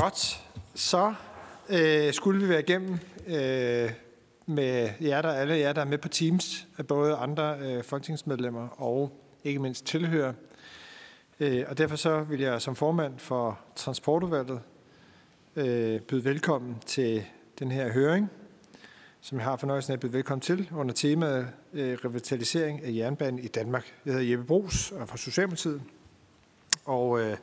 Godt. Så øh, skulle vi være igennem øh, med jer, der, alle jer, der er med på Teams, af både andre øh, folketingsmedlemmer og ikke mindst tilhører. Øh, og derfor så vil jeg som formand for Transportudvalget øh, byde velkommen til den her høring, som jeg har fornøjelsen af at byde velkommen til under temaet øh, revitalisering af jernbanen i Danmark. Jeg hedder Jeppe Brugs og er fra Socialdemokratiet. Og øh,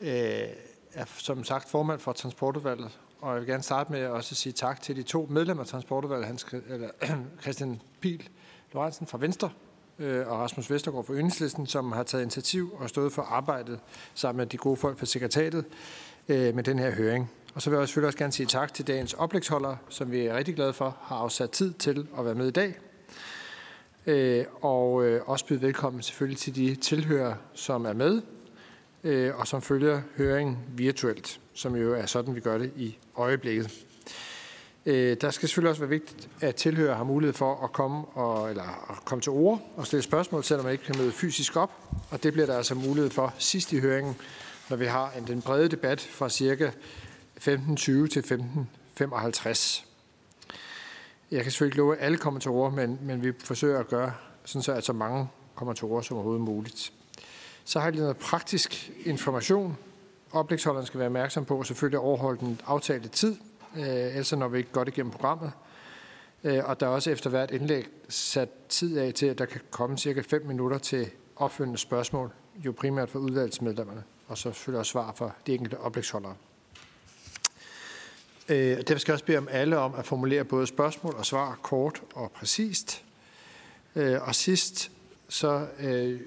øh, er som sagt formand for Transportudvalget, og jeg vil gerne starte med at også sige tak til de to medlemmer af Transportudvalget, Hans, eller, Christian Pil Lorentzen fra Venstre øh, og Rasmus Vestergaard fra Yndingslisten, som har taget initiativ og stået for arbejdet sammen med de gode folk fra sekretariatet øh, med den her høring. Og så vil jeg selvfølgelig også gerne sige tak til dagens oplægsholdere, som vi er rigtig glade for, har afsat tid til at være med i dag. Øh, og også byde velkommen selvfølgelig til de tilhører, som er med, Øh, og som følger høringen virtuelt, som jo er sådan, vi gør det i øjeblikket. Øh, der skal selvfølgelig også være vigtigt, at tilhører har mulighed for at komme, og, eller at komme til ord og stille spørgsmål, selvom man ikke kan møde fysisk op. Og det bliver der altså mulighed for sidst i høringen, når vi har en, den brede debat fra cirka 15.20 til 15.55. Jeg kan selvfølgelig ikke love, at alle kommer til ord, men, men vi forsøger at gøre sådan så, at så mange kommer til ord som overhovedet muligt. Så har jeg lige noget praktisk information. Oplægsholderen skal være opmærksom på at selvfølgelig overholde den aftalte tid, øh, ellers når vi ikke godt igennem programmet. Øh, og der er også efter hvert indlæg sat tid af til, at der kan komme cirka 5 minutter til opfølgende spørgsmål, jo primært for udvalgsmedlemmerne, og så selvfølgelig også svar fra de enkelte oplægsholdere. Øh, derfor skal jeg også bede om alle om at formulere både spørgsmål og svar kort og præcist. Øh, og sidst så øh,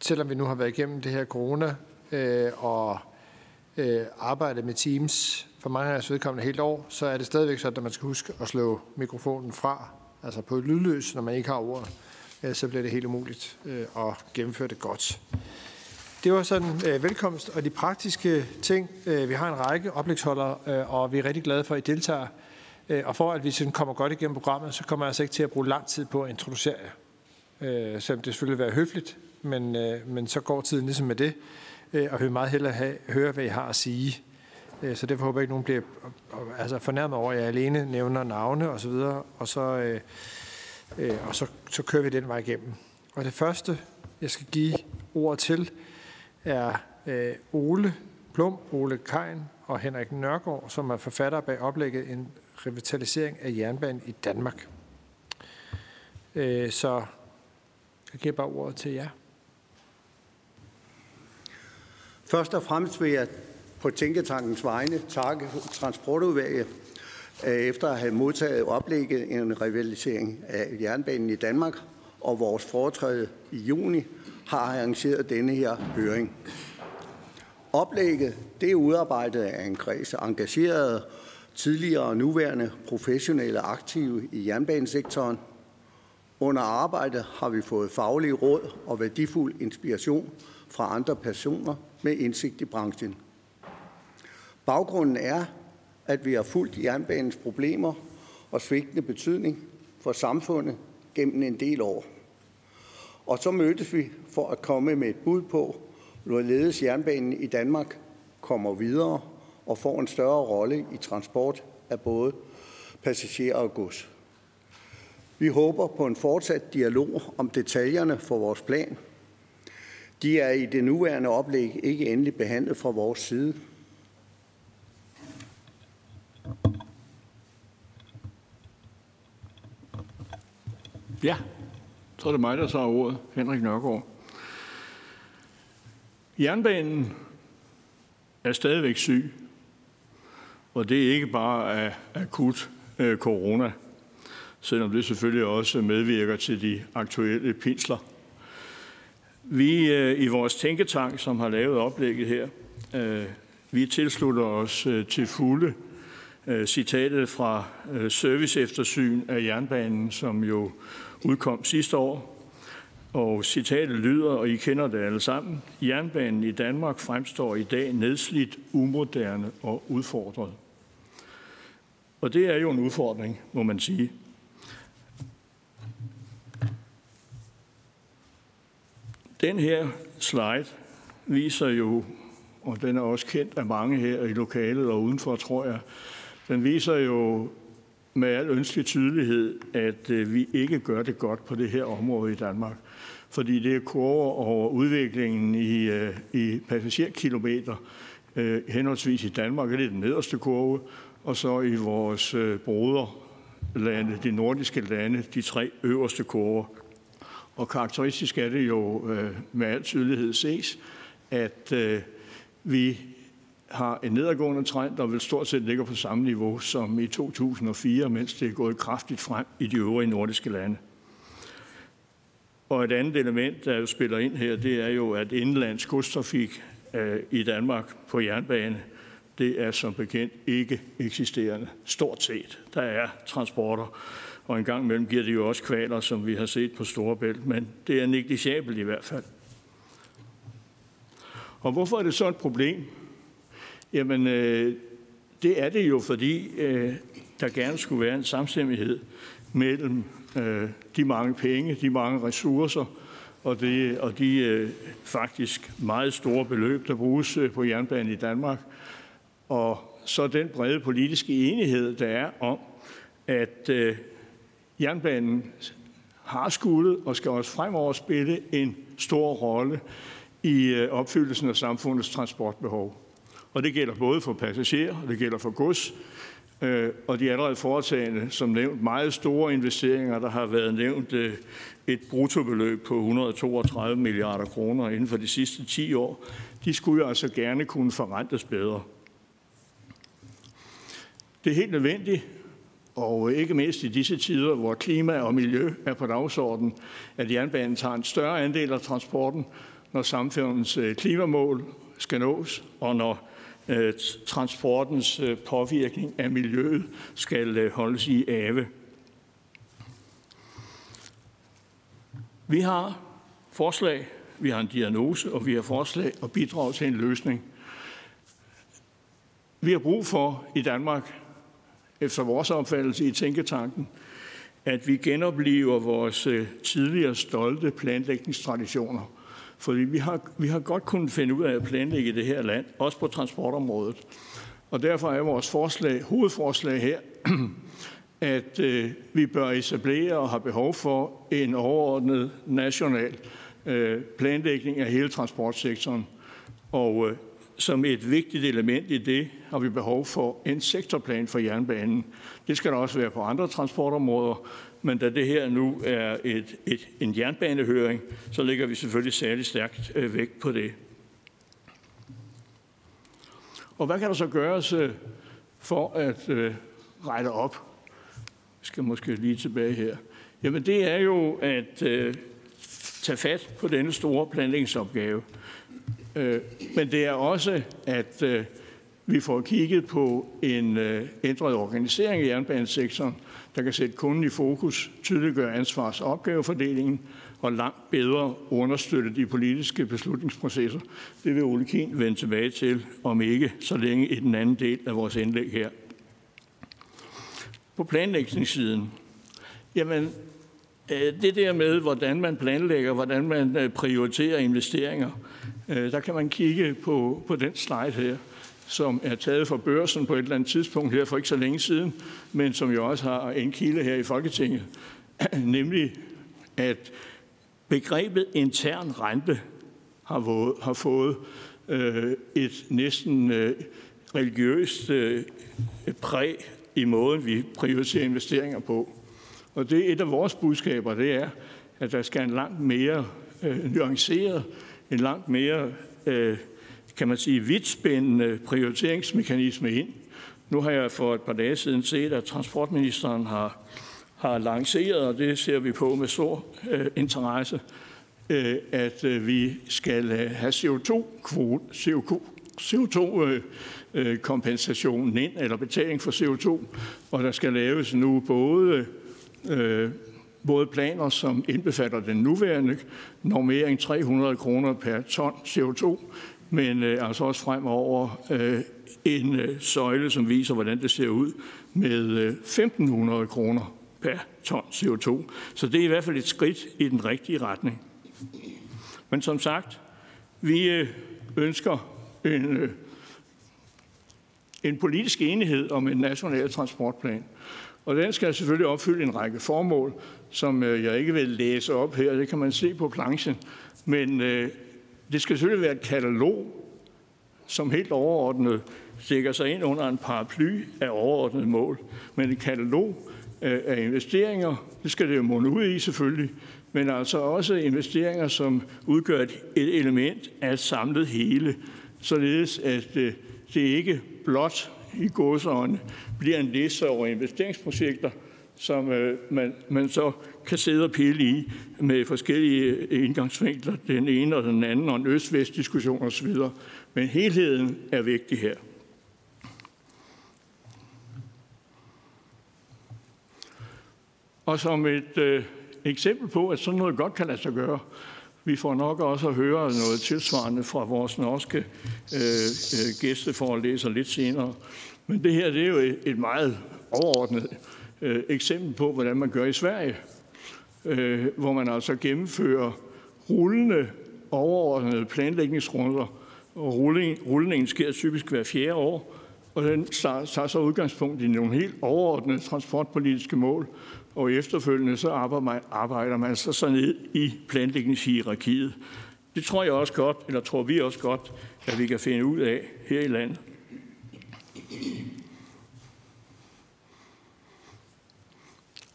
selvom vi nu har været igennem det her corona øh, og øh, arbejdet med Teams for mange af os vedkommende helt år, så er det stadigvæk sådan, at man skal huske at slå mikrofonen fra, altså på lydløs, når man ikke har ordet. Øh, så bliver det helt umuligt øh, at gennemføre det godt. Det var sådan øh, velkomst og de praktiske ting. Øh, vi har en række oplægsholdere, øh, og vi er rigtig glade for, at I deltager. Øh, og for at vi sådan kommer godt igennem programmet, så kommer jeg altså ikke til at bruge lang tid på at introducere jer. Øh, selvom det selvfølgelig vil være høfligt, men, øh, men så går tiden ligesom med det, øh, og vil meget hellere have, høre, hvad I har at sige. Øh, så derfor håber jeg ikke, nogen bliver altså fornærmet over, at jeg alene nævner navne osv., og, og så, øh, øh, og så, så kører vi den vej igennem. Og det første, jeg skal give ord til, er øh, Ole Blum, Ole Kein og Henrik Nørgaard, som er forfatter bag oplægget En revitalisering af jernbanen i Danmark. Øh, så jeg giver bare ordet til jer. Først og fremmest vil jeg på Tænketankens vegne takke Transportudvalget øh, efter at have modtaget oplægget en rivalisering af jernbanen i Danmark og vores foretræde i juni har arrangeret denne her høring. Oplægget det er udarbejdet af en kreds af engagerede, tidligere og nuværende professionelle aktive i jernbanesektoren. Under arbejdet har vi fået faglige råd og værdifuld inspiration fra andre personer med indsigt i branchen. Baggrunden er, at vi har fulgt jernbanens problemer og svigtende betydning for samfundet gennem en del år. Og så mødtes vi for at komme med et bud på, hvorledes jernbanen i Danmark kommer videre og får en større rolle i transport af både passagerer og gods. Vi håber på en fortsat dialog om detaljerne for vores plan – de er i det nuværende oplæg ikke endelig behandlet fra vores side. Ja, så er det mig, der så ordet. Henrik Nørgaard. Jernbanen er stadigvæk syg, og det er ikke bare af akut øh, corona, selvom det selvfølgelig også medvirker til de aktuelle pinsler vi øh, i vores tænketank, som har lavet oplægget her, øh, vi tilslutter os øh, til fulde øh, citatet fra øh, serviceeftersyn af jernbanen, som jo udkom sidste år. Og citatet lyder, og I kender det alle sammen. Jernbanen i Danmark fremstår i dag nedslidt, umoderne og udfordret. Og det er jo en udfordring, må man sige. Den her slide viser jo og den er også kendt af mange her i lokalet og udenfor, tror jeg. Den viser jo med al ønskelig tydelighed, at øh, vi ikke gør det godt på det her område i Danmark. Fordi det er kurver over udviklingen i, øh, i passagerkilometer, øh, henholdsvis i Danmark, det er den nederste kurve, og så i vores broderlande, de nordiske lande, de tre øverste kurver. Og karakteristisk er det jo øh, med al tydelighed ses, at øh, vi har en nedadgående trend, der vil stort set ligger på samme niveau som i 2004, mens det er gået kraftigt frem i de øvrige nordiske lande. Og et andet element, der spiller ind her, det er jo, at indlands godstrafik øh, i Danmark på jernbane, det er som bekendt ikke eksisterende. Stort set. Der er transporter, og en gang imellem giver det jo også kvaler, som vi har set på Storebælt, men det er negligibelt i hvert fald. Og hvorfor er det så et problem? Jamen, øh, det er det jo, fordi øh, der gerne skulle være en samstemmighed mellem øh, de mange penge, de mange ressourcer og, det, og de øh, faktisk meget store beløb, der bruges øh, på jernbanen i Danmark. Og så den brede politiske enighed, der er om, at øh, jernbanen har skulle og skal også fremover spille en stor rolle i øh, opfyldelsen af samfundets transportbehov. Og det gælder både for passagerer, og det gælder for gods, øh, og de allerede foretagende, som nævnt, meget store investeringer, der har været nævnt øh, et bruttobeløb på 132 milliarder kroner inden for de sidste 10 år, de skulle jo altså gerne kunne forrentes bedre. Det er helt nødvendigt, og ikke mindst i disse tider, hvor klima og miljø er på dagsordenen, at jernbanen tager en større andel af transporten, når samfundets øh, klimamål skal nås, og når øh, transportens øh, påvirkning af miljøet skal holdes i ave. Vi har forslag, vi har en diagnose, og vi har forslag og bidrag til en løsning. Vi har brug for i Danmark, efter vores opfattelse i Tænketanken, at vi genopliver vores øh, tidligere stolte planlægningstraditioner. Fordi vi har, vi har godt kunnet finde ud af at planlægge det her land, også på transportområdet. Og derfor er vores forslag, hovedforslag her, at øh, vi bør etablere og har behov for en overordnet national øh, planlægning af hele transportsektoren. Og øh, som et vigtigt element i det har vi behov for en sektorplan for jernbanen. Det skal der også være på andre transportområder, men da det her nu er et, et, en jernbanehøring, så lægger vi selvfølgelig særlig stærkt øh, vægt på det. Og hvad kan der så gøres øh, for at øh, rette op? Jeg skal måske lige tilbage her. Jamen det er jo at øh, tage fat på denne store planlægningsopgave. Øh, men det er også at øh, vi får kigget på en øh, ændret organisering i jernbanesektoren, der kan sætte kunden i fokus, tydeliggøre ansvars- og opgavefordelingen og langt bedre understøtte de politiske beslutningsprocesser. Det vil Ole Kien vende tilbage til, om ikke så længe i den anden del af vores indlæg her. På planlægningssiden, jamen øh, det der med, hvordan man planlægger, hvordan man øh, prioriterer investeringer, der kan man kigge på, på den slide her som er taget fra børsen på et eller andet tidspunkt her for ikke så længe siden, men som jo også har en kilde her i Folketinget, nemlig at begrebet intern rente har, våget, har fået øh, et næsten øh, religiøst øh, præg i måden, vi prioriterer investeringer på. Og det er et af vores budskaber, det er, at der skal en langt mere øh, nuanceret, en langt mere øh, kan man sige, vidtspændende prioriteringsmekanisme ind. Nu har jeg for et par dage siden set, at transportministeren har, har lanceret, og det ser vi på med stor øh, interesse, øh, at øh, vi skal øh, have CO2-kvote, CO2-kompensationen øh, øh ind, eller betaling for CO2, og der skal laves nu både øh, både planer, som indbefatter den nuværende normering 300 kroner per ton CO2, men øh, altså også fremover øh, en øh, søjle, som viser, hvordan det ser ud med øh, 1.500 kroner per ton CO2. Så det er i hvert fald et skridt i den rigtige retning. Men som sagt, vi øh, ønsker en, øh, en politisk enighed om en national transportplan. Og den skal selvfølgelig opfylde en række formål, som øh, jeg ikke vil læse op her. Det kan man se på planchen. Men øh, det skal selvfølgelig være et katalog, som helt overordnet stikker sig ind under en paraply af overordnede mål. Men et katalog øh, af investeringer, det skal det jo munde ud i selvfølgelig, men altså også investeringer, som udgør et element af et samlet hele, således at øh, det ikke blot i godsøjne bliver en liste over investeringsprojekter, som øh, man, man så kan sidde og pille i med forskellige indgangsvinkler, den ene og den anden, og en øst-vest-diskussion osv. Men helheden er vigtig her. Og som et øh, eksempel på, at sådan noget godt kan lade sig gøre, vi får nok også at høre noget tilsvarende fra vores norske øh, øh gæsteforelæser lidt senere. Men det her det er jo et, et meget overordnet øh, eksempel på, hvordan man gør i Sverige, øh, hvor man altså gennemfører rullende overordnede planlægningsrunder, og rulling, rullingen sker typisk hver fjerde år, og den tager så udgangspunkt i nogle helt overordnede transportpolitiske mål, og efterfølgende så arbejder man, arbejder man altså så ned i planlægningshierarkiet. Det tror jeg også godt, eller tror vi også godt, at vi kan finde ud af her i landet.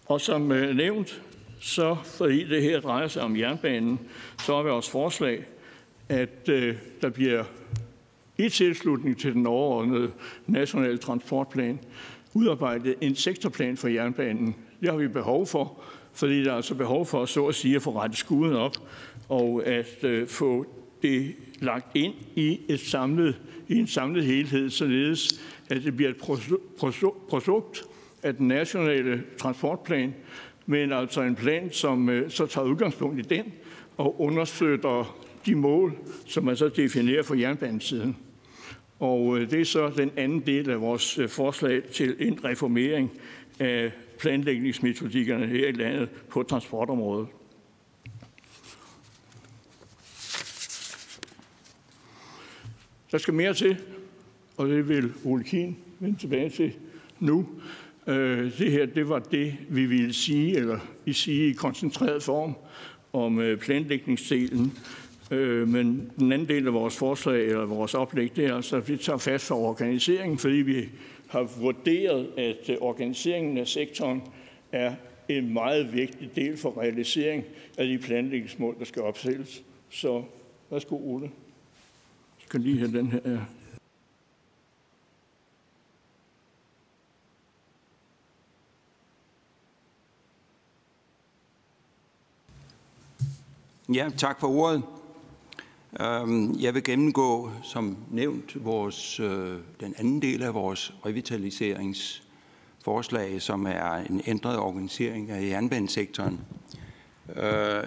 Og som øh, nævnt, så fordi det her drejer sig om jernbanen, så er vores forslag, at øh, der bliver i tilslutning til den overordnede nationale transportplan udarbejdet en sektorplan for jernbanen. Det har vi behov for, fordi der er altså behov for, så at sige, at få rettet skuden op og at øh, få det lagt ind i, et samlet, i en samlet helhed, således at det bliver et produkt af den nationale transportplan, men altså en plan, som øh, så tager udgangspunkt i den og understøtter de mål, som man så definerer for jernbanesiden. Og øh, det er så den anden del af vores øh, forslag til en reformering af planlægningsmetodikkerne her i landet på transportområdet. Der skal mere til, og det vil Ole Kien vende tilbage til nu. Øh, det her, det var det, vi ville sige, eller vi sige i koncentreret form om øh, planlægningsdelen Øh, men den anden del af vores forslag, eller vores oplæg, det er altså, at vi tager fast for organiseringen, fordi vi har vurderet, at øh, organiseringen af sektoren er en meget vigtig del for realisering af de planlægningsmål, der skal opsættes. Så værsgo, Ole. Jeg skal lige have den her. Ja, tak for ordet. Øhm, jeg vil gennemgå, som nævnt, vores, øh, den anden del af vores revitaliseringsforslag, som er en ændret organisering af jernbanesektoren. Øh,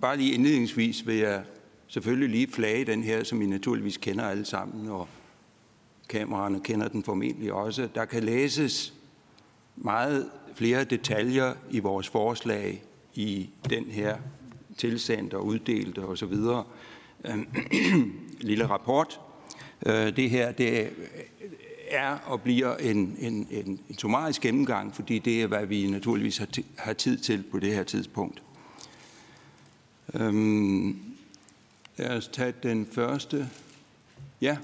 bare lige indledningsvis vil jeg selvfølgelig lige flage den her, som I naturligvis kender alle sammen, og kameraerne kender den formentlig også. Der kan læses meget flere detaljer i vores forslag i den her tilsendt og uddelt og så videre øhm, lille rapport. Øh, det her det er og bliver en, en, en, en summarisk gennemgang, fordi det er, hvad vi naturligvis har, har tid til på det her tidspunkt. Øhm, lad os tage den første. Ja.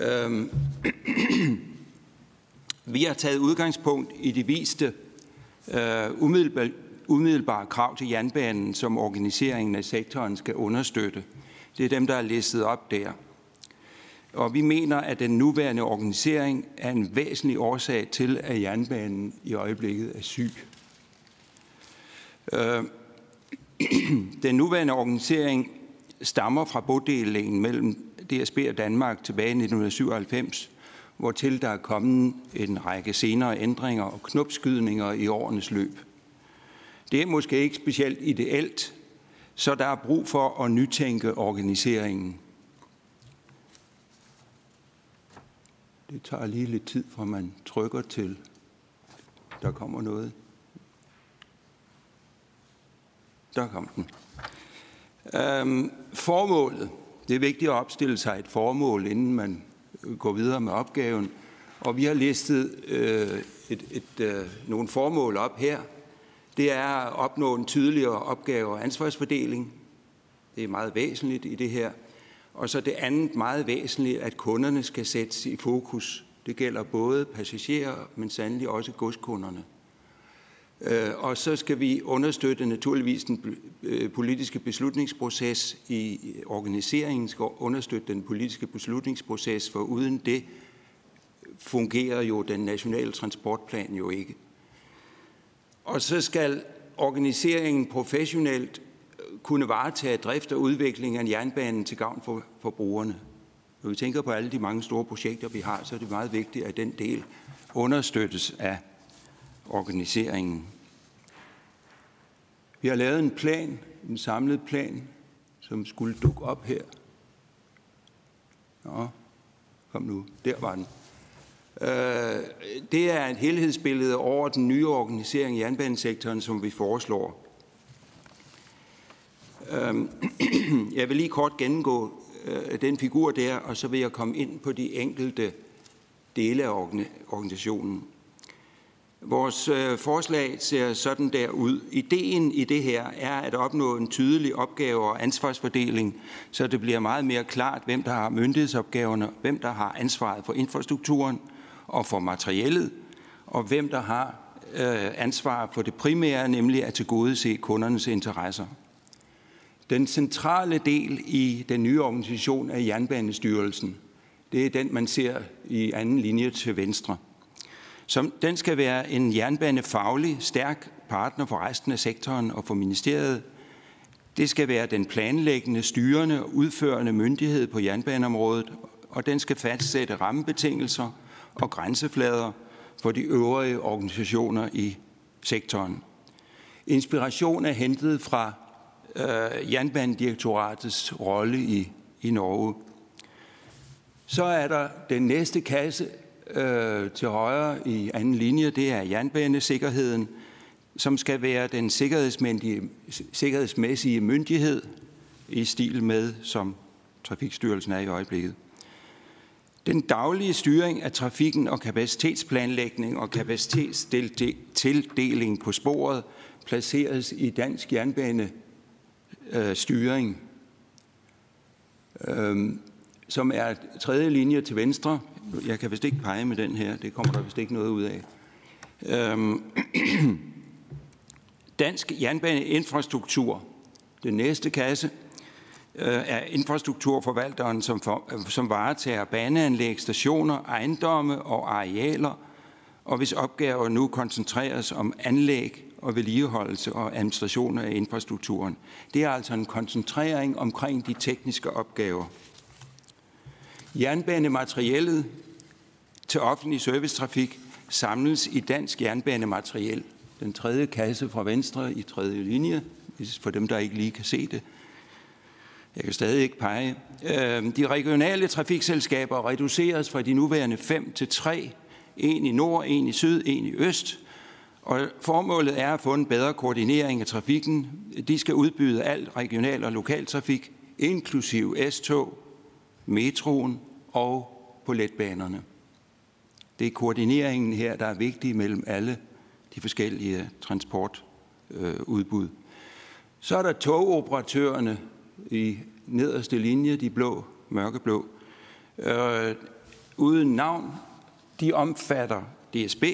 Øhm, vi har taget udgangspunkt i de viste øh, umiddelbare, umiddelbare krav til jernbanen, som organiseringen af sektoren skal understøtte – det er dem, der er listet op der. Og vi mener, at den nuværende organisering er en væsentlig årsag til, at jernbanen i øjeblikket er syg. Øh, den nuværende organisering stammer fra boddelingen mellem DSB og Danmark tilbage i 1997, hvortil der er kommet en række senere ændringer og knopskydninger i årenes løb. Det er måske ikke specielt ideelt, så der er brug for at nytænke organiseringen. Det tager lige lidt tid, fra man trykker til, der kommer noget. Der kom den. Øhm, formålet, Det er vigtigt at opstille sig et formål, inden man går videre med opgaven. Og vi har listet øh, et, et, øh, nogle formål op her. Det er at opnå en tydeligere opgave- og ansvarsfordeling. Det er meget væsentligt i det her. Og så det andet meget væsentligt, at kunderne skal sættes i fokus. Det gælder både passagerer, men sandelig også godskunderne. Øh, og så skal vi understøtte naturligvis den øh, politiske beslutningsproces i organiseringen, skal understøtte den politiske beslutningsproces, for uden det fungerer jo den nationale transportplan jo ikke. Og så skal organiseringen professionelt øh, kunne varetage drift og udvikling af jernbanen til gavn for, for brugerne. Når vi tænker på alle de mange store projekter, vi har, så er det meget vigtigt, at den del understøttes af organiseringen. Vi har lavet en plan, en samlet plan, som skulle dukke op her. Nå, kom nu, der var den. Øh, det er et helhedsbillede over den nye organisering i jernbanesektoren, som vi foreslår. Øhm, jeg vil lige kort gennemgå øh, den figur der, og så vil jeg komme ind på de enkelte dele af organisationen. Vores øh, forslag ser sådan der ud. Ideen i det her er at opnå en tydelig opgave- og ansvarsfordeling, så det bliver meget mere klart, hvem der har myndighedsopgaverne, hvem der har ansvaret for infrastrukturen og for materiellet, og hvem der har øh, ansvar for det primære, nemlig at tilgodese kundernes interesser. Den centrale del i den nye organisation er Jernbanestyrelsen, det er den, man ser i anden linje til venstre – som, den skal være en jernbanefaglig, stærk partner for resten af sektoren og for ministeriet. Det skal være den planlæggende, styrende og udførende myndighed på jernbaneområdet, og den skal fastsætte rammebetingelser og grænseflader for de øvrige organisationer i sektoren. Inspiration er hentet fra øh, Jernbanedirektoratets rolle i, i Norge. Så er der den næste kasse, øh, til højre i anden linje, det er jernbanesikkerheden, som skal være den sikkerhedsmæssige, sikkerhedsmæssige myndighed i stil med, som Trafikstyrelsen er i øjeblikket. Den daglige styring af trafikken og kapacitetsplanlægning og kapacitetstildeling på sporet placeres i dansk jernbanestyring, øh, øhm, som er tredje linje til venstre jeg kan vist ikke pege med den her. Det kommer der vist ikke noget ud af. Øhm, dansk jernbaneinfrastruktur. Den næste kasse Øh, er infrastrukturforvalteren, som, for, øh, som varetager baneanlæg, stationer, ejendomme og arealer, og hvis opgaver nu koncentreres om anlæg og vedligeholdelse og administration af infrastrukturen. Det er altså en koncentrering omkring de tekniske opgaver. Jernbanemateriellet til offentlig servicetrafik samles i dansk jernbanemateriel. Den tredje kasse fra venstre i tredje linje, for dem, der ikke lige kan se det. Jeg kan stadig ikke pege. Øhm, de regionale trafikselskaber reduceres fra de nuværende fem til tre. En i nord, en i syd, en i øst. Og formålet er at få en bedre koordinering af trafikken. De skal udbyde alt regional- og lokaltrafik, inklusiv S-tog, metroen og på letbanerne. Det er koordineringen her, der er vigtig mellem alle de forskellige transportudbud. Øh, Så er der togoperatørerne i nederste linje, de blå, mørkeblå. Øh, uden navn, de omfatter DSB,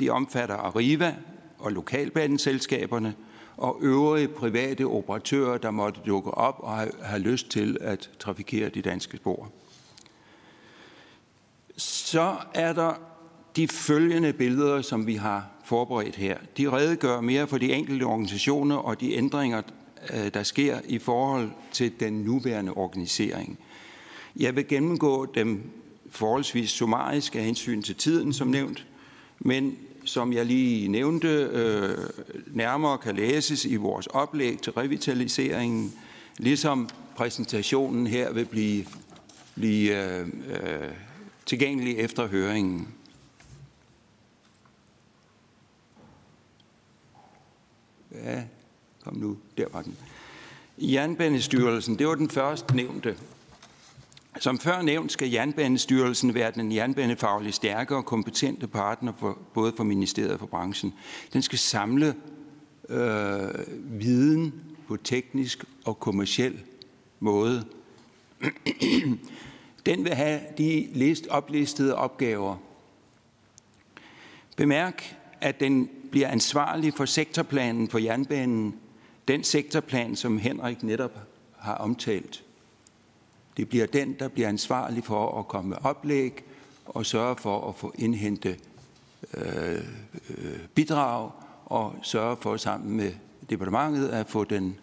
de omfatter Arriva og lokalbaneselskaberne og øvrige private operatører, der måtte dukke op og have lyst til at trafikere de danske spor. Så er der de følgende billeder, som vi har forberedt her. De redegør mere for de enkelte organisationer og de ændringer, Øh, der sker i forhold til den nuværende organisering. Jeg vil gennemgå dem forholdsvis summarisk af hensyn til tiden, som nævnt, men som jeg lige nævnte, øh, nærmere kan læses i vores oplæg til revitaliseringen, ligesom præsentationen her vil blive, blive øh, øh, tilgængelig efter høringen. Ja, kom nu, der var den. Jernbanestyrelsen, det var den første nævnte. Som før nævnt skal Jernbanestyrelsen være den jernbanefaglige stærke og kompetente partner for, både for ministeriet og for branchen. Den skal samle øh, viden på teknisk og kommersiel måde. Den vil have de list, oplistede opgaver. Bemærk, at den bliver ansvarlig for sektorplanen for jernbanen, den sektorplan, som Henrik netop har omtalt. Det bliver den, der bliver ansvarlig for at komme med oplæg og sørge for at få indhente øh, øh, bidrag og sørge for sammen med departementet at få den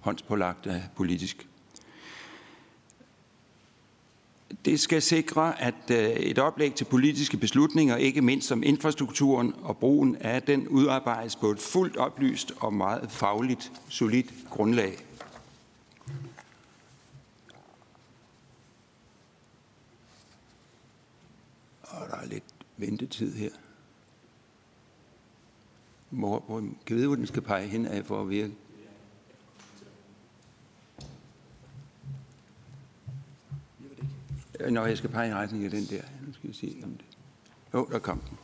håndspålagte politisk. Det skal sikre, at øh, et oplæg til politiske beslutninger, ikke mindst om infrastrukturen og brugen af den, udarbejdes på et fuldt oplyst og meget fagligt solidt grundlag. Og der er lidt ventetid her. Hvor, hvor, kan vide, hvor den skal pege hen af for at virke? Øh, Når jeg skal pege i retning af den der. Nu skal jeg se om det. Jo, der kom den.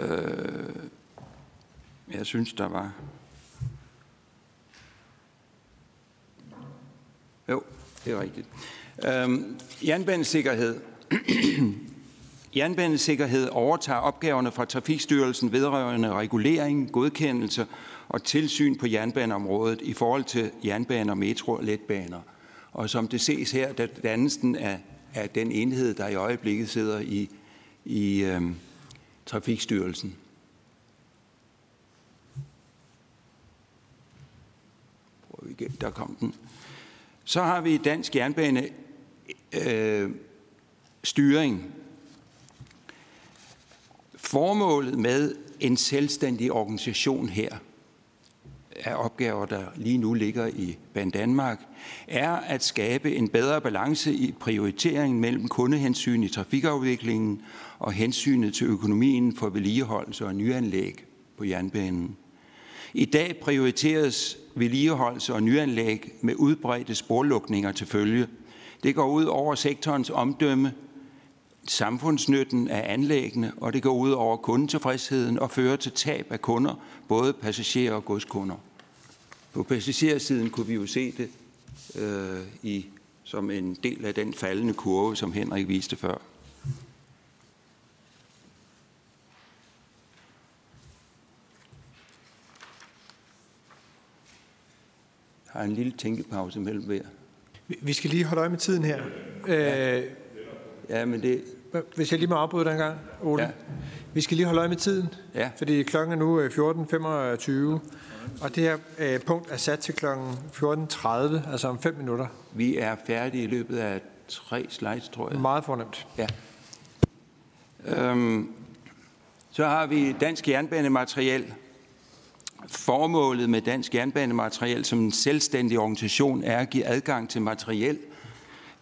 Øh, jeg synes, der var... Jo, det er rigtigt. Øh, jernbanesikkerhed. Jernbanesikkerhed overtager opgaverne fra Trafikstyrelsen vedrørende regulering, godkendelse og tilsyn på jernbaneområdet i forhold til jernbaner, metro og letbaner. Og som det ses her, der dannes den af, af den enhed, der i øjeblikket sidder i, i øhm, Trafikstyrelsen. Prøv igen, der kom den. Så har vi Dansk Jernbane øh, styring. Formålet med en selvstændig organisation her af opgaver, der lige nu ligger i Ban Danmark, er at skabe en bedre balance i prioriteringen mellem kundehensyn i trafikafviklingen og hensynet til økonomien for vedligeholdelse og nyanlæg på jernbanen. I dag prioriteres vedligeholdelse og nyanlæg med udbredte sporlukninger til følge. Det går ud over sektorens omdømme, samfundsnytten af anlæggene, og det går ud over kundetilfredsheden og fører til tab af kunder, både passagerer og godskunder. På passagersiden kunne vi jo se det øh, i, som en del af den faldende kurve, som Henrik viste før. Har en lille tænkepause mellem hver. Vi skal lige holde øje med tiden her. Ja, øh, ja men det... Hvis jeg lige må afbryde den gang, Ole. Ja. Vi skal lige holde øje med tiden, ja. fordi klokken er nu 14.25. Øh, og det her øh, punkt er sat til kl. 14.30, altså om 5 minutter. Vi er færdige i løbet af tre slides, tror jeg. Meget fornemt. Ja. Øhm, så har vi Dansk Jernbanemateriel. Formålet med Dansk Jernbanemateriel som en selvstændig organisation er at give adgang til materiel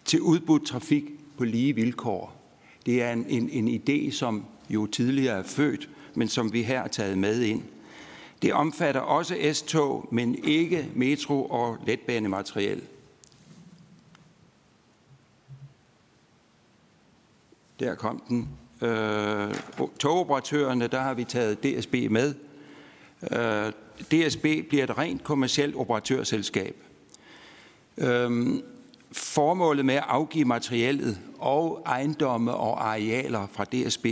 til udbudt trafik på lige vilkår. Det er en, en, en idé, som jo tidligere er født, men som vi her har taget med ind. Det omfatter også S-tog, men ikke metro- og letbanemateriel. Der kom den. Øh, togoperatørerne, der har vi taget DSB med. Øh, DSB bliver et rent kommersielt operatørselskab. Øh, formålet med at afgive materiellet og ejendomme og arealer fra DSB,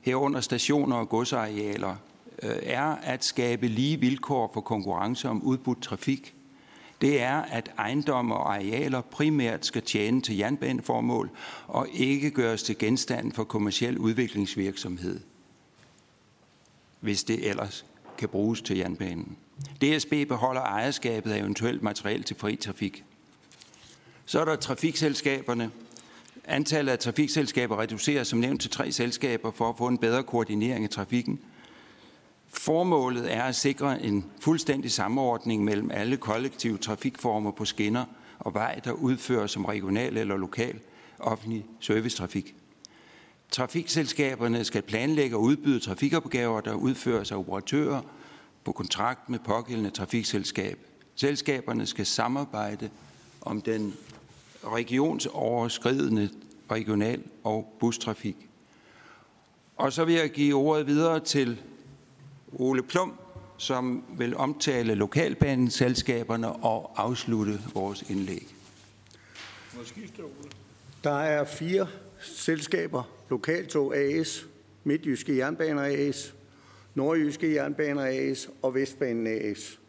herunder stationer og godsarealer, øh, er at skabe lige vilkår for konkurrence om udbudt trafik. Det er, at ejendomme og arealer primært skal tjene til jernbaneformål og ikke gøres til genstand for kommersiel udviklingsvirksomhed, hvis det ellers kan bruges til jernbanen. DSB beholder ejerskabet af eventuelt materiel til fri trafik. Så er der trafikselskaberne. Antallet af trafikselskaber reduceres som nævnt til tre selskaber for at få en bedre koordinering af trafikken – Formålet er at sikre en fuldstændig samordning mellem alle kollektive trafikformer på skinner og vej, der udføres som regional eller lokal offentlig servicetrafik. Trafikselskaberne skal planlægge og udbyde trafikopgaver, der udføres af operatører på kontrakt med pågældende trafikselskab. Selskaberne skal samarbejde om den regionsoverskridende regional- og bustrafik. Og så vil jeg give ordet videre til Ole Plum, som vil omtale lokalbaneselskaberne og afslutte vores indlæg. Der er fire selskaber. Lokaltog AS, Midtjyske Jernbaner AS, Nordjyske Jernbaner AS og Vestbanen AS.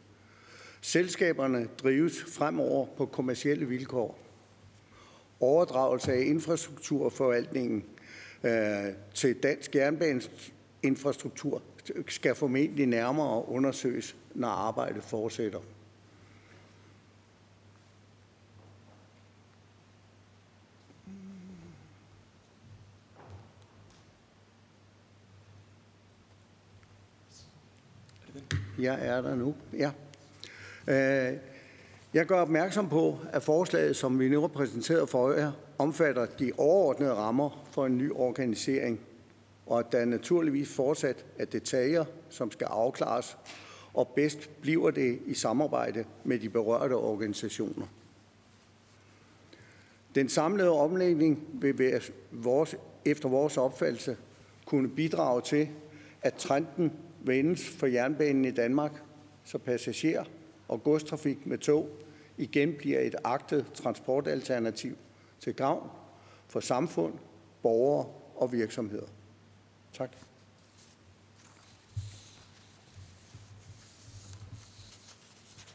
Selskaberne drives fremover på kommersielle vilkår. Overdragelse af infrastrukturforvaltningen øh, til Dansk Jernbaneinfrastruktur skal formentlig nærmere undersøges, når arbejdet fortsætter. Jeg er der nu. Ja. Øh, jeg gør opmærksom på, at forslaget, som vi nu har præsenteret for jer, omfatter de overordnede rammer for en ny organisering, og at der naturligvis fortsat er detaljer, som skal afklares, og bedst bliver det i samarbejde med de berørte organisationer. Den samlede omlægning vil være vores, efter vores opfattelse kunne bidrage til, at trenden vendes for jernbanen i Danmark, så passager og godstrafik med tog igen bliver et agtet transportalternativ til gavn for samfund, borgere og virksomheder. Tak.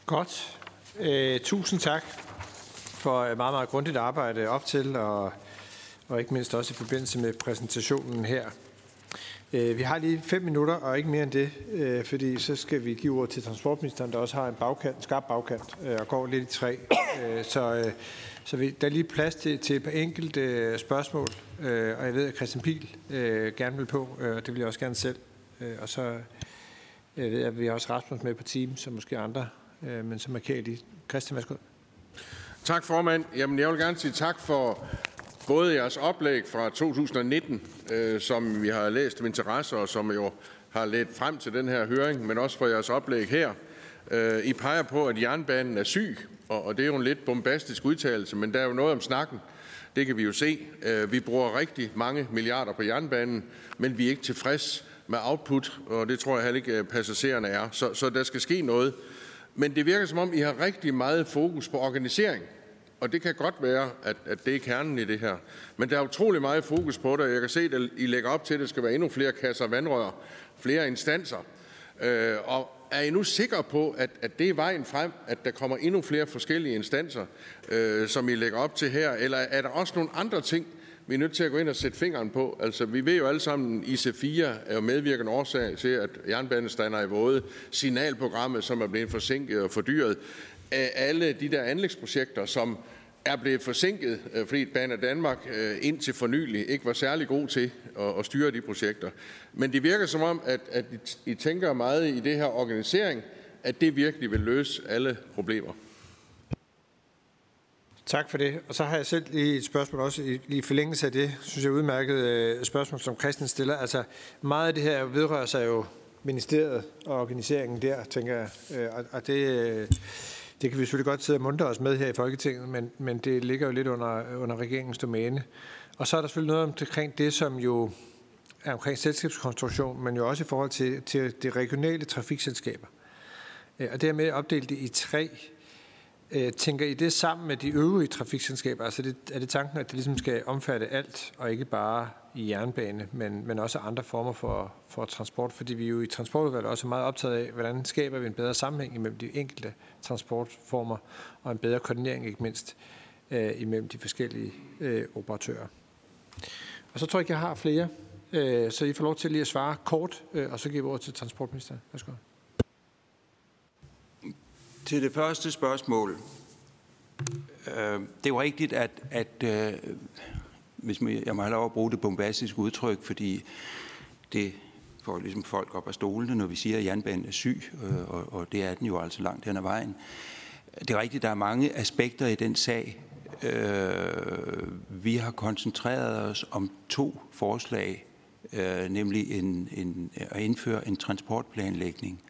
Godt. Øh, tusind tak for et meget, meget grundigt arbejde op til, og, og ikke mindst også i forbindelse med præsentationen her. Øh, vi har lige fem minutter, og ikke mere end det, øh, fordi så skal vi give ord til transportministeren, der også har en bagkant, en skarp bagkant, øh, og går lidt i træ. Så, så vi, der er lige plads til, til et par enkelte spørgsmål, og jeg ved, at Christian Pil gerne vil på, og det vil jeg også gerne selv. Og så jeg ved jeg, at vi har også Rasmus med på team, som måske andre, men så markerer lige. Christian, værsgo. Tak formand. Jamen, jeg vil gerne sige tak for både jeres oplæg fra 2019, øh, som vi har læst med interesse, og som jo har ledt frem til den her høring, men også for jeres oplæg her. Øh, I peger på, at jernbanen er syg, og, og det er jo en lidt bombastisk udtalelse, men der er jo noget om snakken. Det kan vi jo se. Øh, vi bruger rigtig mange milliarder på jernbanen, men vi er ikke tilfreds med output, og det tror jeg heller ikke øh, passagererne er. Så, så der skal ske noget. Men det virker som om, I har rigtig meget fokus på organisering og det kan godt være, at, at det er kernen i det her. Men der er utrolig meget fokus på det, og jeg kan se, at I lægger op til, at der skal være endnu flere kasser vandrør, flere instanser. Øh, og er I nu sikre på, at, at det er vejen frem, at der kommer endnu flere forskellige instanser, øh, som I lægger op til her? Eller er der også nogle andre ting, vi er nødt til at gå ind og sætte fingeren på. Altså, vi ved jo alle sammen, at IC4 er jo medvirkende årsag til, at jernbanestander er i våde. Signalprogrammet, som er blevet forsinket og fordyret. Alle de der anlægsprojekter, som er blevet forsinket, øh, fordi Baner Danmark øh, indtil for nylig ikke var særlig god til at styre de projekter. Men det virker som om, at, at I tænker meget i det her organisering, at det virkelig vil løse alle problemer. Tak for det. Og så har jeg selv lige et spørgsmål også i, i forlængelse af det, synes jeg udmærket øh, spørgsmål, som Christian stiller. Altså meget af det her vedrører sig jo ministeriet og organiseringen der, tænker jeg. og, og det, det kan vi selvfølgelig godt sidde og muntre os med her i Folketinget, men, men det ligger jo lidt under, under regeringens domæne. Og så er der selvfølgelig noget omkring det, som jo er omkring selskabskonstruktion, men jo også i forhold til, til de regionale trafikselskaber. Øh, og dermed opdelt det i tre. Øh, tænker I det sammen med de øvrige trafikselskaber? Altså det, er det tanken, at det ligesom skal omfatte alt, og ikke bare i jernbane, men, men også andre former for, for transport, fordi vi jo i transportudvalget også er meget optaget af, hvordan skaber vi en bedre sammenhæng imellem de enkelte transportformer, og en bedre koordinering ikke mindst øh, imellem de forskellige øh, operatører. Og så tror jeg ikke, jeg har flere, øh, så I får lov til lige at svare kort, øh, og så giver vi ordet til transportministeren. Værsgo. Til det første spørgsmål. Øh, det er jo rigtigt, at, at øh, hvis jeg må have lov at bruge det bombastiske udtryk, fordi det får ligesom folk op af stolene, når vi siger, at jernbanen er syg, øh, og, og det er den jo altså langt hen ad vejen. Det er rigtigt, der er mange aspekter i den sag. Øh, vi har koncentreret os om to forslag, øh, nemlig en, en, at indføre en transportplanlægning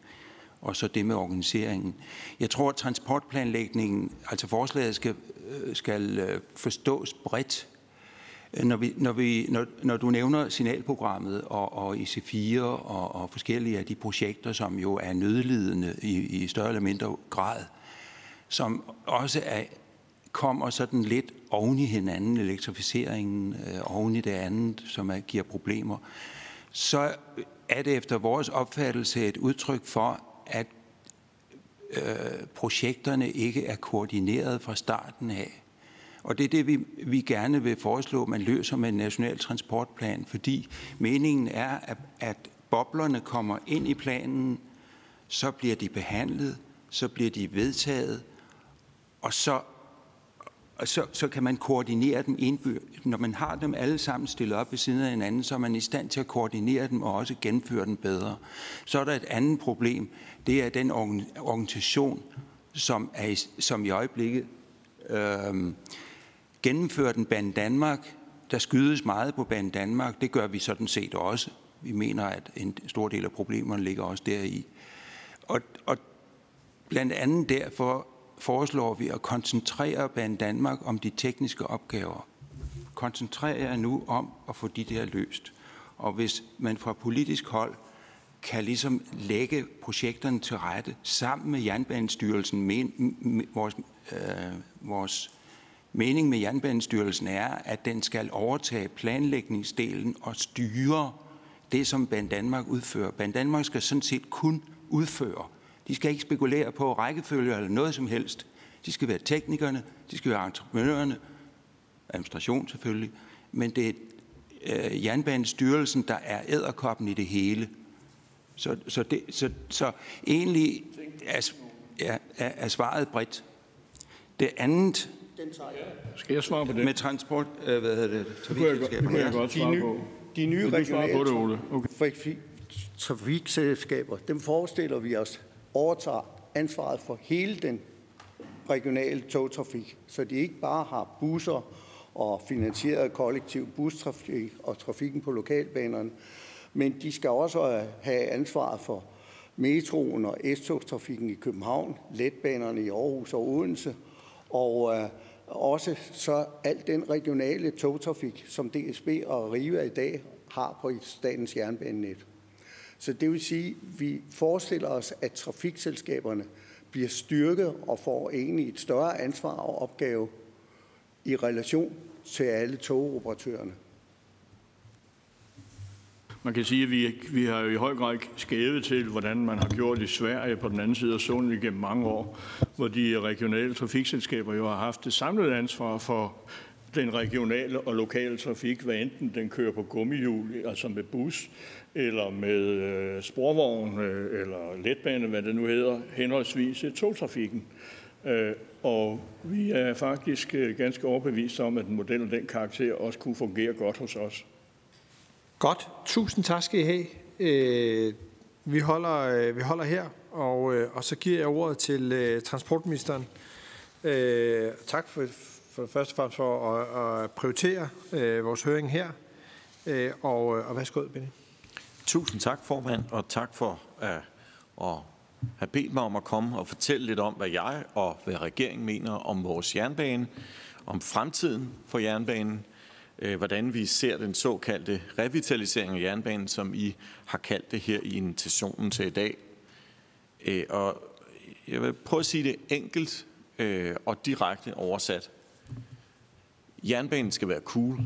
og så det med organiseringen. Jeg tror, at transportplanlægningen, altså forslaget skal, øh, skal øh, forstås bredt. Når, vi, når, vi, når, når du nævner signalprogrammet og, og IC4 og, og forskellige af de projekter, som jo er nødlidende i, i større eller mindre grad, som også er, kommer sådan lidt oven i hinanden, elektrificeringen øh, oven i det andet, som er, giver problemer, så er det efter vores opfattelse et udtryk for, at øh, projekterne ikke er koordineret fra starten af. Og det er det, vi, vi gerne vil foreslå, man løser med en national transportplan, fordi meningen er, at, at boblerne kommer ind i planen, så bliver de behandlet, så bliver de vedtaget, og så, og så, så kan man koordinere dem indbyrdes. Når man har dem alle sammen stillet op ved siden af hinanden, så er man i stand til at koordinere dem og også gennemføre dem bedre. Så er der et andet problem. Det er den organisation, som, er i, som i øjeblikket øh, gennemfører den Bane Danmark. Der skydes meget på Bane Danmark. Det gør vi sådan set også. Vi mener, at en stor del af problemerne ligger også deri. Og, og blandt andet derfor foreslår vi at koncentrere Bane Danmark om de tekniske opgaver. Koncentrere jer nu om at få de der løst. Og hvis man fra politisk hold kan ligesom lægge projekterne til rette sammen med Jernbanestyrelsen, men, vores, øh, vores mening med Jernbanestyrelsen er, at den skal overtage planlægningsdelen og styre det, som Ban Danmark udfører. Ban Danmark skal sådan set kun udføre de skal ikke spekulere på rækkefølge eller noget som helst. De skal være teknikerne, de skal være entreprenørerne, administration selvfølgelig, men det er øh, Jernbanestyrelsen, der er æderkoppen i det hele. Så, så, det, så, så egentlig er, er, er svaret bredt. Det andet... Skal jeg svare på det? Med transport... Øh, hvad hedder det? Det kunne jeg, godt, det kunne jeg godt svare på. De nye regionale på det, Ole? Okay. trafikselskaber, dem forestiller vi os overtager ansvaret for hele den regionale togtrafik, så de ikke bare har busser og finansieret kollektiv bustrafik og trafikken på lokalbanerne, men de skal også have ansvaret for metroen og S-togstrafikken i København, letbanerne i Aarhus og Odense, og øh, også så al den regionale togtrafik, som DSB og Riva i dag har på statens jernbanenet. Så det vil sige, at vi forestiller os, at trafikselskaberne bliver styrket og får egentlig et større ansvar og opgave i relation til alle togoperatørerne. Man kan sige, at vi, vi har jo i høj grad skævet til, hvordan man har gjort i Sverige på den anden side af sundet igennem mange år, hvor de regionale trafikselskaber jo har haft det samlede ansvar for den regionale og lokale trafik, hvad enten den kører på gummihjul, altså med bus, eller med øh, sporvogn øh, eller letbane, hvad det nu hedder, henholdsvis øh, togtrafikken. Øh, og vi er faktisk øh, ganske overbevist om, at en model af den karakter også kunne fungere godt hos os. Godt. Tusind tak skal I have. Øh, vi, holder, øh, vi holder her, og, øh, og så giver jeg ordet til øh, transportministeren. Øh, tak for, for først og fremmest for at, at prioritere øh, vores høring her. Øh, og, øh, og værsgo, Benny. Tusind tak, formand, og tak for uh, at have bedt mig om at komme og fortælle lidt om, hvad jeg og hvad regeringen mener om vores jernbane, om fremtiden for jernbanen, Øh, hvordan vi ser den såkaldte revitalisering af jernbanen, som I har kaldt det her i invitationen til i dag. Øh, og jeg vil prøve at sige det enkelt øh, og direkte oversat. Jernbanen skal være cool.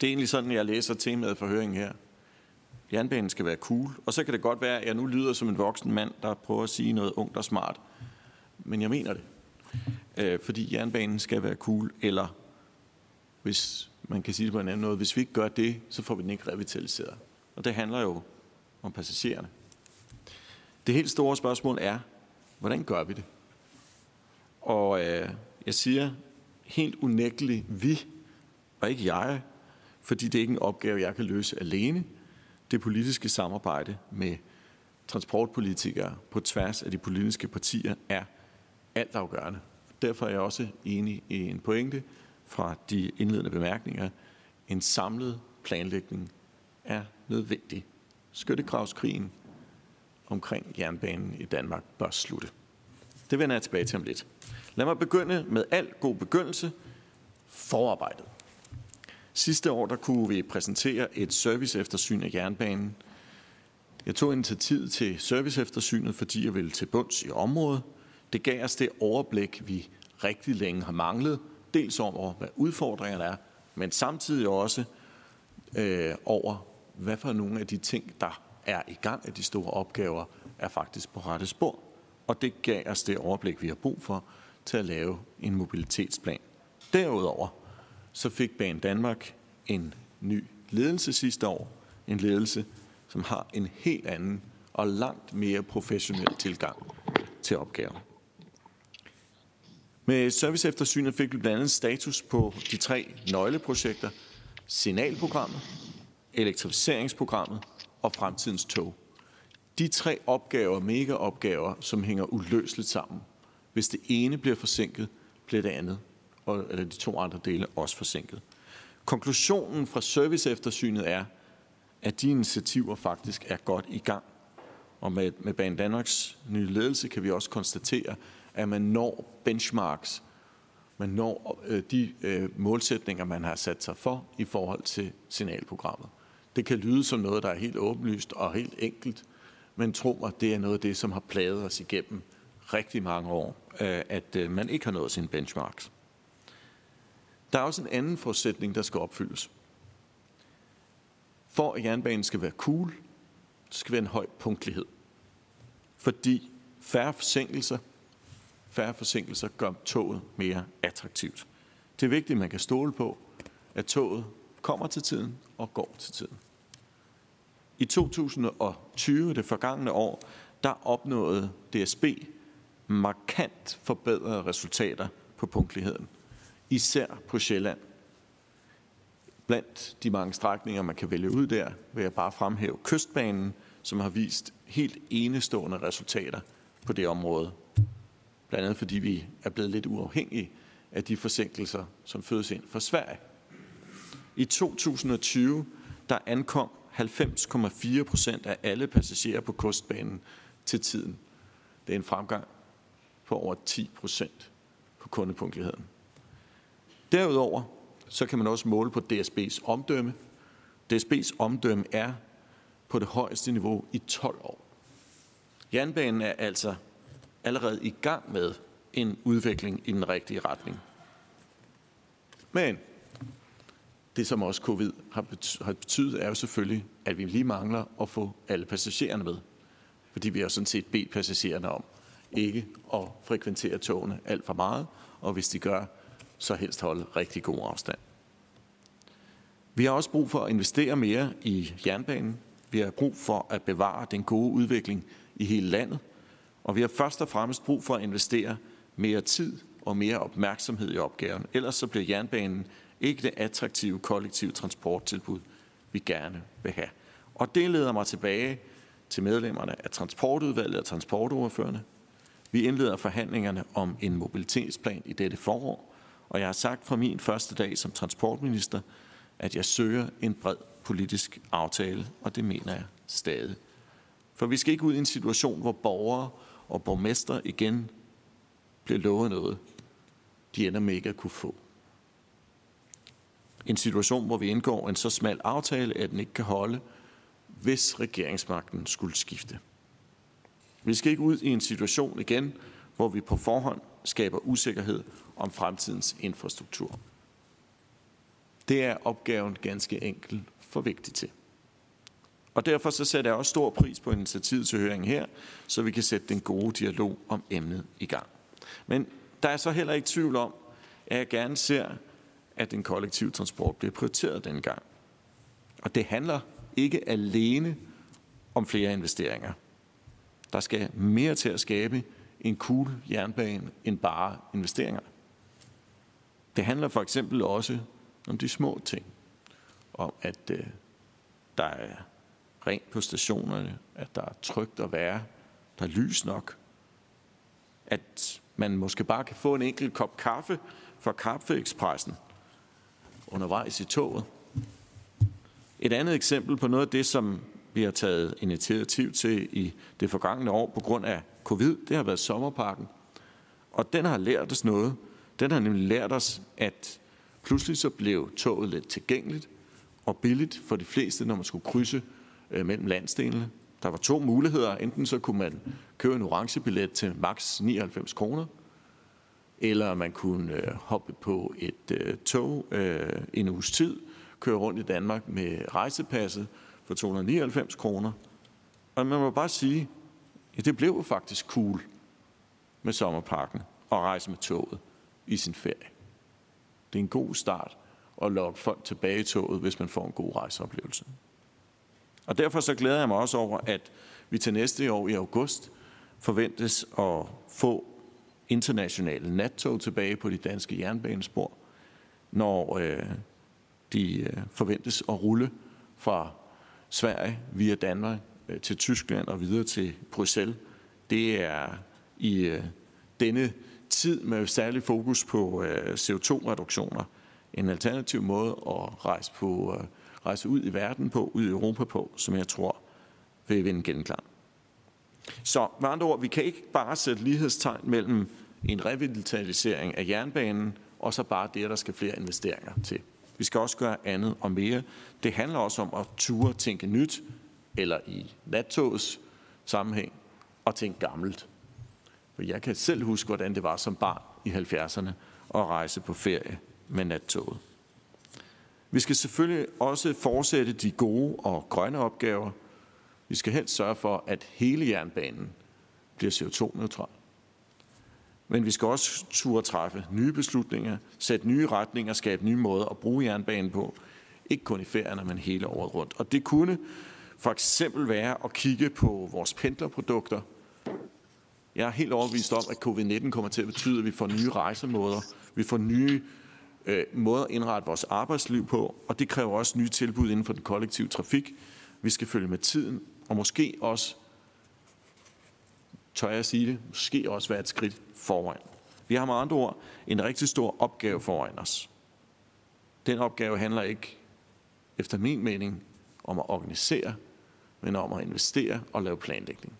Det er egentlig sådan, jeg læser temaet for høringen her. Jernbanen skal være cool. Og så kan det godt være, at jeg nu lyder som en voksen mand, der prøver at sige noget ungt og smart. Men jeg mener det. Fordi jernbanen skal være cool, eller hvis man kan sige det på en anden måde, hvis vi ikke gør det, så får vi den ikke revitaliseret. Og det handler jo om passagererne. Det helt store spørgsmål er, hvordan gør vi det? Og øh, jeg siger helt unægteligt vi, og ikke jeg, fordi det er ikke en opgave, jeg kan løse alene. Det politiske samarbejde med transportpolitikere på tværs af de politiske partier er altafgørende. Derfor er jeg også enig i en pointe fra de indledende bemærkninger. En samlet planlægning er nødvendig. Skyttegravskrigen omkring jernbanen i Danmark bør slutte. Det vender jeg tilbage til om lidt. Lad mig begynde med al god begyndelse. Forarbejdet. Sidste år der kunne vi præsentere et serviceeftersyn af jernbanen. Jeg tog initiativet til serviceeftersynet, fordi jeg ville til bunds i området. Det gav os det overblik, vi rigtig længe har manglet. Dels over, hvad udfordringerne er, men samtidig også øh, over, hvad for nogle af de ting, der er i gang af de store opgaver, er faktisk på rette spor. Og det gav os det overblik, vi har brug for til at lave en mobilitetsplan. Derudover så fik Banen Danmark en ny ledelse sidste år. En ledelse, som har en helt anden og langt mere professionel tilgang til opgaven. Med serviceeftersynet fik vi blandt andet status på de tre nøgleprojekter, signalprogrammet, elektrificeringsprogrammet og fremtidens tog. De tre opgaver, megaopgaver, som hænger uløseligt sammen. Hvis det ene bliver forsinket, bliver det andet, og, eller de to andre dele også forsinket. Konklusionen fra serviceeftersynet er, at de initiativer faktisk er godt i gang. Og med, med Banen Danmarks nye ledelse kan vi også konstatere, at man når benchmarks, man når øh, de øh, målsætninger, man har sat sig for i forhold til signalprogrammet. Det kan lyde som noget, der er helt åbenlyst og helt enkelt, men tro mig, det er noget af det, som har plaget os igennem rigtig mange år, øh, at øh, man ikke har nået sine benchmarks. Der er også en anden forudsætning, der skal opfyldes. For at jernbanen skal være cool, skal være en høj punktlighed. Fordi færre forsinkelser, færre forsinkelser gør toget mere attraktivt. Det er vigtigt, at man kan stole på, at toget kommer til tiden og går til tiden. I 2020, det forgangne år, der opnåede DSB markant forbedrede resultater på punktligheden. Især på Sjælland. Blandt de mange strækninger, man kan vælge ud der, vil jeg bare fremhæve Kystbanen, som har vist helt enestående resultater på det område. Blandt andet fordi vi er blevet lidt uafhængige af de forsinkelser, som fødes ind fra Sverige. I 2020 der ankom 90,4 procent af alle passagerer på kystbanen til tiden. Det er en fremgang på over 10 procent på kundepunktligheden. Derudover så kan man også måle på DSB's omdømme. DSB's omdømme er på det højeste niveau i 12 år. Jernbanen er altså allerede i gang med en udvikling i den rigtige retning. Men det, som også covid har betydet, er jo selvfølgelig, at vi lige mangler at få alle passagererne med. Fordi vi har sådan set bedt passagererne om ikke at frekventere togene alt for meget, og hvis de gør, så helst holde rigtig god afstand. Vi har også brug for at investere mere i jernbanen. Vi har brug for at bevare den gode udvikling i hele landet. Og vi har først og fremmest brug for at investere mere tid og mere opmærksomhed i opgaven. Ellers så bliver jernbanen ikke det attraktive kollektive transporttilbud, vi gerne vil have. Og det leder mig tilbage til medlemmerne af transportudvalget og transportordførende. Vi indleder forhandlingerne om en mobilitetsplan i dette forår, og jeg har sagt fra min første dag som transportminister, at jeg søger en bred politisk aftale, og det mener jeg stadig. For vi skal ikke ud i en situation, hvor borgere og borgmester igen bliver lovet noget, de ender med ikke at kunne få. En situation, hvor vi indgår en så smal aftale, at den ikke kan holde, hvis regeringsmagten skulle skifte. Vi skal ikke ud i en situation igen, hvor vi på forhånd skaber usikkerhed om fremtidens infrastruktur. Det er opgaven ganske enkelt for vigtig til. Og derfor så sætter jeg også stor pris på initiativet til høringen her, så vi kan sætte den gode dialog om emnet i gang. Men der er så heller ikke tvivl om, at jeg gerne ser, at den kollektive transport bliver prioriteret denne gang. Og det handler ikke alene om flere investeringer. Der skal mere til at skabe en cool jernbane end bare investeringer. Det handler for eksempel også om de små ting. Om at øh, der er rent på stationerne, at der er trygt at være, der er lys nok, at man måske bare kan få en enkelt kop kaffe fra Kaffeekspressen undervejs i toget. Et andet eksempel på noget af det, som vi har taget initiativ til i det forgangne år på grund af covid, det har været sommerparken. Og den har lært os noget. Den har nemlig lært os, at pludselig så blev toget lidt tilgængeligt og billigt for de fleste, når man skulle krydse Øh, mellem landsdelene. Der var to muligheder. Enten så kunne man købe en orange billet til maks 99 kroner, eller man kunne øh, hoppe på et øh, tog øh, en uges tid, køre rundt i Danmark med rejsepasset for 299 kroner. Og man må bare sige, ja, det blev faktisk cool med sommerparken og rejse med toget i sin ferie. Det er en god start at lokke folk tilbage i toget, hvis man får en god rejseoplevelse. Og derfor så glæder jeg mig også over, at vi til næste år i august forventes at få internationale nattog tilbage på de danske jernbanespor, når øh, de øh, forventes at rulle fra Sverige via Danmark øh, til Tyskland og videre til Bruxelles. Det er i øh, denne tid med særlig fokus på øh, CO2-reduktioner en alternativ måde at rejse, på, øh, rejse ud i verden på, ud i Europa på, som jeg tror vil vinde genklang. Så med andre ord, vi kan ikke bare sætte lighedstegn mellem en revitalisering af jernbanen og så bare det, at der skal flere investeringer til. Vi skal også gøre andet og mere. Det handler også om at ture tænke nyt, eller i nattogets sammenhæng, og tænke gammelt. For jeg kan selv huske, hvordan det var som barn i 70'erne at rejse på ferie med nattoget. Vi skal selvfølgelig også fortsætte de gode og grønne opgaver. Vi skal helst sørge for, at hele jernbanen bliver CO2-neutral. Men vi skal også turde træffe nye beslutninger, sætte nye retninger, skabe nye måder at bruge jernbanen på. Ikke kun i ferierne, men hele året rundt. Og det kunne for eksempel være at kigge på vores pendlerprodukter. Jeg er helt overbevist om, at covid-19 kommer til at betyde, at vi får nye rejsemåder. Vi får nye Øh, måder at indrette vores arbejdsliv på, og det kræver også nye tilbud inden for den kollektive trafik. Vi skal følge med tiden, og måske også, tør jeg sige det, måske også være et skridt foran. Vi har med andre ord en rigtig stor opgave foran os. Den opgave handler ikke, efter min mening, om at organisere, men om at investere og lave planlægning.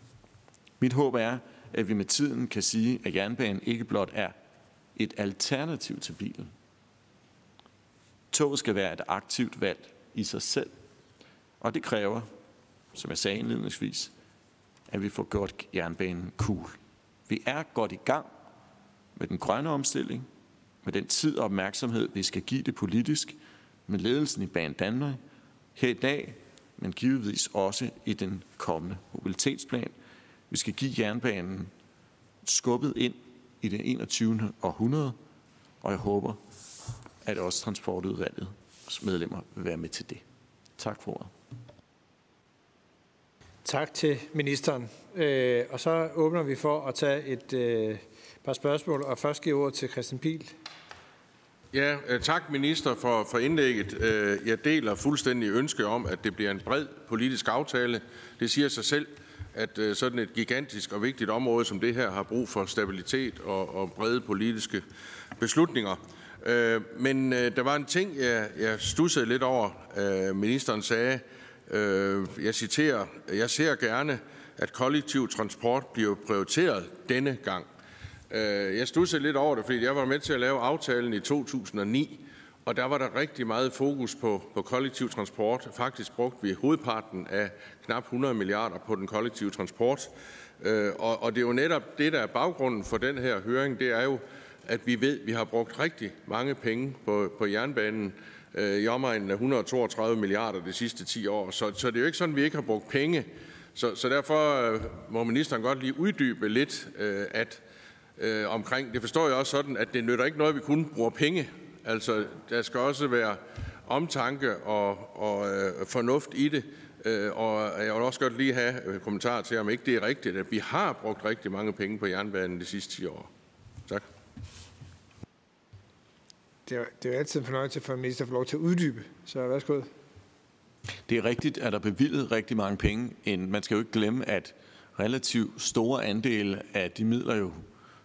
Mit håb er, at vi med tiden kan sige, at jernbanen ikke blot er et alternativ til bilen. Toget skal være et aktivt valg i sig selv, og det kræver, som jeg sagde indledningsvis, at vi får gjort jernbanen cool. Vi er godt i gang med den grønne omstilling, med den tid og opmærksomhed, vi skal give det politisk, med ledelsen i Banen Danmark, her i dag, men givetvis også i den kommende mobilitetsplan. Vi skal give jernbanen skubbet ind i det 21. århundrede, og jeg håber, at også transportudvalgets medlemmer vil være med til det. Tak for ordet. Tak til ministeren. Øh, og så åbner vi for at tage et øh, par spørgsmål, og først giver ordet til Christian Pil. Ja, øh, tak minister for, for indlægget. Øh, jeg deler fuldstændig ønske om, at det bliver en bred politisk aftale. Det siger sig selv, at øh, sådan et gigantisk og vigtigt område som det her har brug for stabilitet og, og brede politiske beslutninger. Øh, men øh, der var en ting, jeg, jeg stussede lidt over. Øh, ministeren sagde, jeg citerer, jeg ser gerne, at kollektiv transport bliver prioriteret denne gang. Øh, jeg stussede lidt over det, fordi jeg var med til at lave aftalen i 2009, og der var der rigtig meget fokus på, på kollektiv transport. Faktisk brugte vi hovedparten af knap 100 milliarder på den kollektive transport. Øh, og, og det er jo netop det, der er baggrunden for den her høring, det er jo, at vi ved, at vi har brugt rigtig mange penge på, på jernbanen øh, i omegnen af 132 milliarder de sidste 10 år. Så, så det er jo ikke sådan, at vi ikke har brugt penge. Så, så derfor øh, må ministeren godt lige uddybe lidt, øh, at øh, omkring. Det forstår jeg også sådan, at det nytter ikke noget, at vi kun bruger penge. Altså, der skal også være omtanke og, og øh, fornuft i det. Øh, og jeg vil også godt lige have øh, kommentar til, om ikke det er rigtigt, at vi har brugt rigtig mange penge på jernbanen de sidste 10 år. Tak. Det er, det er jo altid en fornøjelse for en minister at få lov til at uddybe. Så værsgo. Det er rigtigt, at der er bevilget rigtig mange penge. Man skal jo ikke glemme, at relativt store andele af de midler jo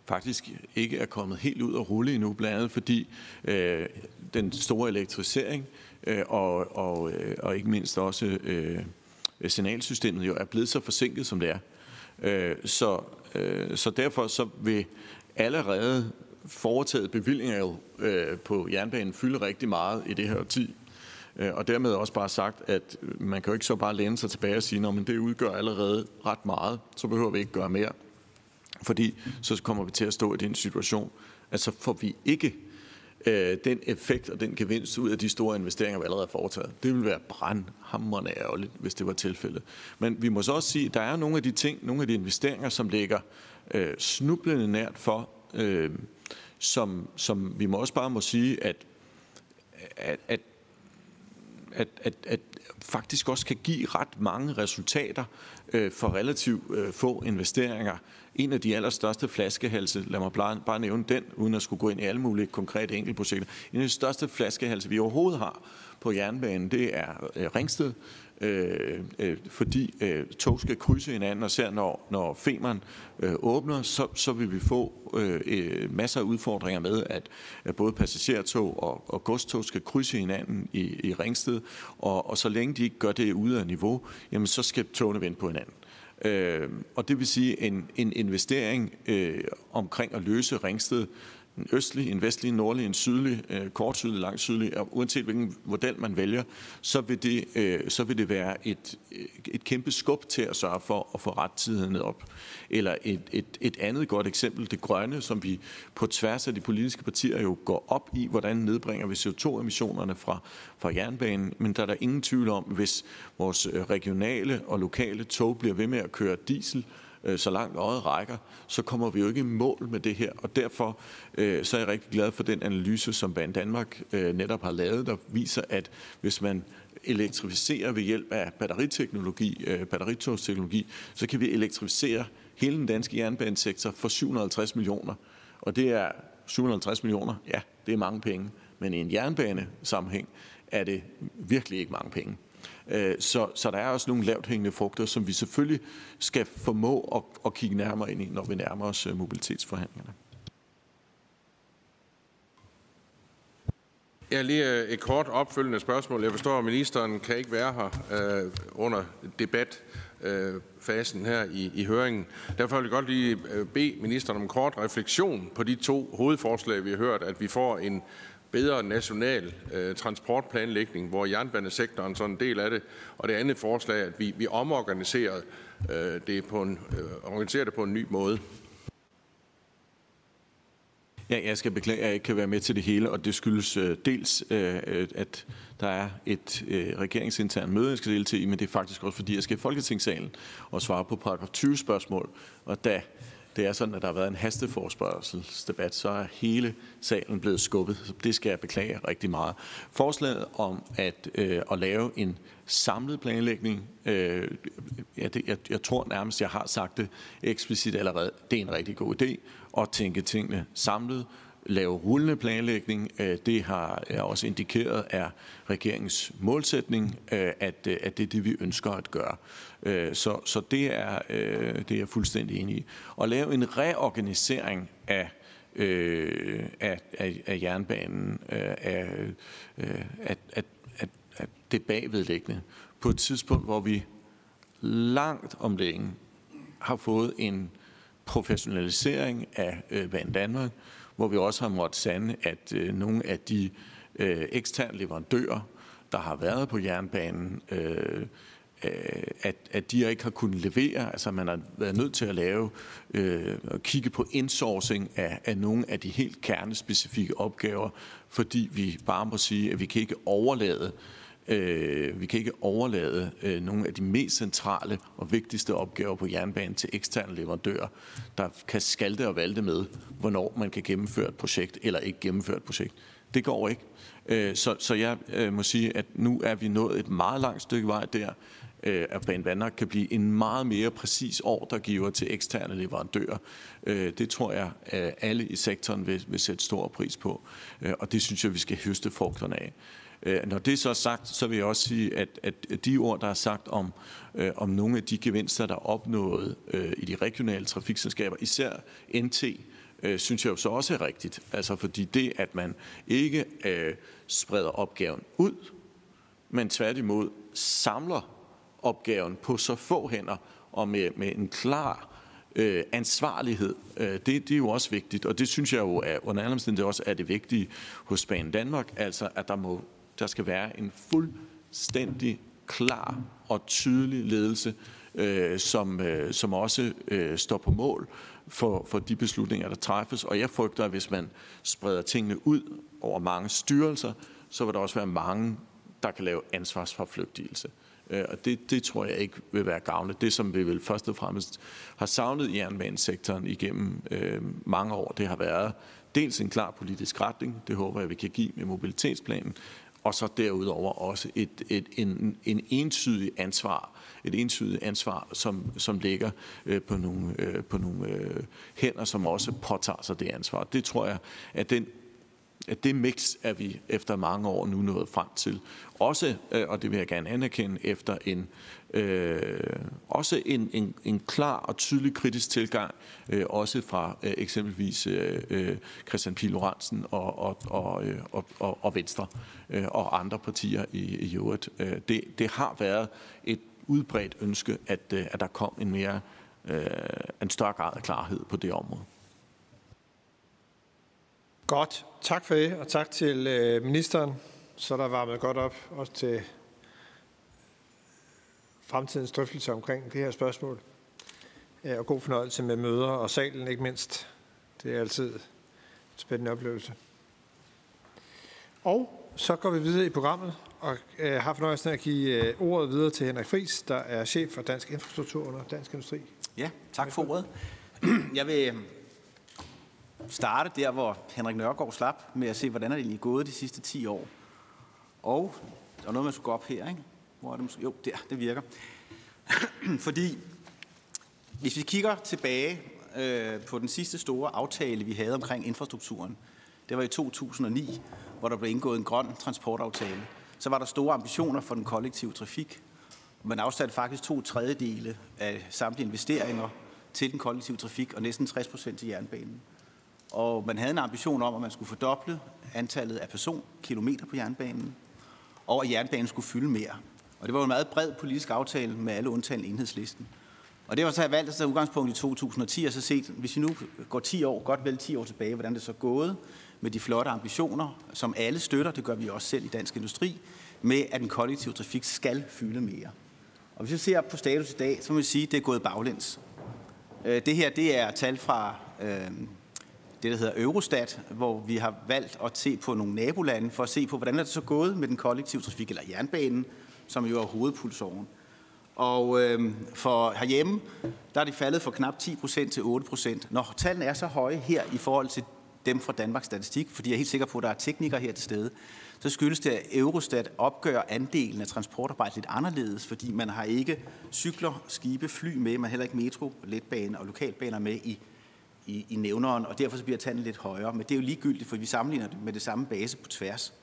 faktisk ikke er kommet helt ud at rulle endnu, blandt andet fordi øh, den store elektrificering øh, og, og, øh, og ikke mindst også øh, signalsystemet jo er blevet så forsinket, som det er. Øh, så, øh, så derfor så vil allerede foretaget bevillinger jo øh, på jernbanen fylde rigtig meget i det her årti. Øh, og dermed også bare sagt, at man kan jo ikke så bare læne sig tilbage og sige, at det udgør allerede ret meget, så behøver vi ikke gøre mere. Fordi så kommer vi til at stå i den situation, at så får vi ikke øh, den effekt og den gevinst ud af de store investeringer, vi allerede har foretaget. Det vil være brandhammerende ærgerligt, hvis det var tilfældet. Men vi må så også sige, at der er nogle af de ting, nogle af de investeringer, som ligger øh, snublende nært for, øh, som, som vi må også bare må sige, at, at, at at, at, at faktisk også kan give ret mange resultater øh, for relativt øh, få investeringer. En af de allerstørste flaskehalse, lad mig bare, bare nævne den, uden at skulle gå ind i alle mulige konkrete enkeltprojekter. En af de største flaskehalse, vi overhovedet har på jernbanen, det er øh, Ringsted, Øh, øh, fordi øh, tog skal krydse hinanden, og ser når, når femeren øh, åbner, så, så vil vi få øh, øh, masser af udfordringer med, at, at både passagertog og, og godstog skal krydse hinanden i, i Ringsted, og, og så længe de ikke gør det ude af niveau, jamen så skal togene vende på hinanden. Øh, og det vil sige en, en investering øh, omkring at løse Ringsted en østlig, en vestlig, en nordlig, en sydlig, øh, kort sydlig, langt sydlig, og uanset hvilken model man vælger, så vil det, øh, så vil det være et, øh, et kæmpe skub til at sørge for at få rettidigheden op. Eller et, et, et andet godt eksempel, det grønne, som vi på tværs af de politiske partier jo går op i, hvordan nedbringer vi CO2-emissionerne fra, fra jernbanen, men der er der ingen tvivl om, hvis vores øh, regionale og lokale tog bliver ved med at køre diesel, øh, Øh, så langt øjet rækker, så kommer vi jo ikke i mål med det her. Og derfor øh, så er jeg rigtig glad for den analyse, som Banen Danmark øh, netop har lavet, der viser, at hvis man elektrificerer ved hjælp af batteriteknologi, øh, batteritogsteknologi, så kan vi elektrificere hele den danske jernbanesektor for 750 millioner. Og det er 750 millioner, ja, det er mange penge. Men i en jernbanesammenhæng er det virkelig ikke mange penge. Øh, så, så der er også nogle lavt hængende frugter, som vi selvfølgelig skal formå at, at kigge nærmere ind i, når vi nærmer os øh, mobilitetsforhandlingerne. Ja, lige øh, et kort opfølgende spørgsmål. Jeg forstår, at ministeren kan ikke være her øh, under debatfasen øh, her i, i høringen. Derfor vil jeg godt lige øh, bede ministeren om en kort refleksion på de to hovedforslag, vi har hørt, at vi får en bedre national øh, transportplanlægning, hvor jernbanesektoren er en del af det, og det andet forslag, at vi, vi omorganiserer øh, det på en, øh, organiserer det på en ny måde. Ja, jeg skal beklage, at jeg ikke kan være med til det hele, og det skyldes øh, dels, øh, at der er et øh, regeringsinternt møde, jeg skal deltage i, men det er faktisk også, fordi jeg skal i Folketingssalen og svare på paragraf 20 spørgsmål, og da det er sådan, at der har været en hasteforspørgselsdebat, så er hele salen blevet skubbet. Så det skal jeg beklage rigtig meget. Forslaget om at, øh, at lave en samlet planlægning, øh, ja, det, jeg, jeg tror nærmest, jeg har sagt det eksplicit allerede, det er en rigtig god idé at tænke tingene samlet, lave rullende planlægning. Øh, det har jeg også indikeret er regeringens målsætning, øh, at, at det er det, vi ønsker at gøre. Øh, så, så det, er, øh, det er jeg fuldstændig enig i. At lave en reorganisering af øh, af, af, af jernbanen, af, af, af, af, af det bagvedlæggende, på et tidspunkt, hvor vi langt om længe har fået en professionalisering af øh, Banen Danmark, hvor vi også har måttet sande, at øh, nogle af de øh, eksterne leverandører, der har været på jernbanen, øh, Øh, at, at de ikke har kunnet levere. Altså man har været nødt til at lave øh, og kigge på insourcing af, af nogle af de helt kernespecifikke opgaver, fordi vi bare må sige, at vi kan ikke overlade Øh, vi kan ikke overlade øh, nogle af de mest centrale og vigtigste opgaver på jernbanen til eksterne leverandører, der kan skalte og valde med, hvornår man kan gennemføre et projekt eller ikke gennemføre et projekt. Det går ikke. Øh, så, så jeg øh, må sige, at nu er vi nået et meget langt stykke vej der, Øh, at Banedanmark kan blive en meget mere præcis ordregiver til eksterne leverandører. Øh, det tror jeg, at alle i sektoren vil, vil sætte stor pris på, og det synes jeg, vi skal høste frugterne af. Når det så er sagt, så vil jeg også sige, at, at de ord, der er sagt om, øh, om nogle af de gevinster, der er opnået øh, i de regionale trafikselskaber, især NT, øh, synes jeg jo så også er rigtigt. Altså fordi det, at man ikke øh, spreder opgaven ud, men tværtimod samler opgaven på så få hænder og med, med en klar øh, ansvarlighed. Øh, det, det er jo også vigtigt, og det synes jeg jo er, under alle omstændigheder også er det vigtige hos Banen Danmark, altså at der, må, der skal være en fuldstændig klar og tydelig ledelse, øh, som, øh, som også øh, står på mål for, for de beslutninger, der træffes. Og jeg frygter, at hvis man spreder tingene ud over mange styrelser, så vil der også være mange, der kan lave ansvarsforflygtigelse. Øh, og det, det tror jeg ikke vil være gavnligt. Det, som vi vel først og fremmest har savnet i jernbanesektoren igennem øh, mange år, det har været dels en klar politisk retning, det håber jeg, vi kan give med mobilitetsplanen, og så derudover også et, et, en, en entydig ansvar, et entydigt ansvar, som, som ligger øh, på nogle, øh, på nogle øh, hænder, som også påtager sig det ansvar. Det tror jeg, at den det mix er vi efter mange år nu nået frem til. Også, øh, og det vil jeg gerne anerkende, efter en, øh, også en, en, en klar og tydelig kritisk tilgang, øh, også fra øh, eksempelvis øh, øh Christian P. Lorentzen og, og, og, øh, og, og, og Venstre øh, og andre partier i, i øvrigt. Øh, det, det har været et udbredt ønske, at, at der kom en mere øh, en større grad af klarhed på det område. Godt. Tak for det, og tak til øh, ministeren. Så der varmet godt op også til fremtidens drøftelse omkring det her spørgsmål. Ja, og god fornøjelse med møder og salen, ikke mindst. Det er altid en spændende oplevelse. Og så går vi videre i programmet og øh, har fornøjelsen af at give øh, ordet videre til Henrik Friis, der er chef for Dansk Infrastruktur under Dansk Industri. Ja, tak for ordet. Jeg vil starte der, hvor Henrik Nørgaard slap, med at se, hvordan er det lige gået de sidste 10 år. Og der er noget, man skulle gå op her, ikke? Hvor er det måske? Jo, der, det virker. Fordi, hvis vi kigger tilbage øh, på den sidste store aftale, vi havde omkring infrastrukturen, det var i 2009, hvor der blev indgået en grøn transportaftale, så var der store ambitioner for den kollektive trafik. Man afsatte faktisk to tredjedele af samtlige investeringer til den kollektive trafik, og næsten 60 procent til jernbanen. Og man havde en ambition om, at man skulle fordoble antallet af personkilometer på jernbanen, og at jernbanen skulle fylde mere. Og det var en meget bred politisk aftale med alle undtagen enhedslisten. Og det var så jeg valgt at tage udgangspunkt i 2010, og så set, hvis vi nu går 10 år, godt vel 10 år tilbage, hvordan det så er gået med de flotte ambitioner, som alle støtter, det gør vi også selv i Dansk Industri, med at den kollektive trafik skal fylde mere. Og hvis vi ser på status i dag, så må vi sige, at det er gået baglæns. Øh, det her, det er tal fra øh, det, der hedder Eurostat, hvor vi har valgt at se på nogle nabolande for at se på, hvordan er det så gået med den kollektive trafik, eller jernbanen, som jo er hovedpulsåren. Og øh, for herhjemme, der er det faldet fra knap 10 procent til 8 procent. Når tallene er så høje her i forhold til dem fra Danmarks Statistik, fordi jeg er helt sikker på, at der er teknikere her til stede, så skyldes det, at Eurostat opgør andelen af transportarbejde lidt anderledes, fordi man har ikke cykler, skibe, fly med, man har heller ikke metro, letbane og lokalbaner med i i, i nævneren, og derfor så bliver tallet lidt højere. Men det er jo ligegyldigt, for vi sammenligner det med det samme base på tværs.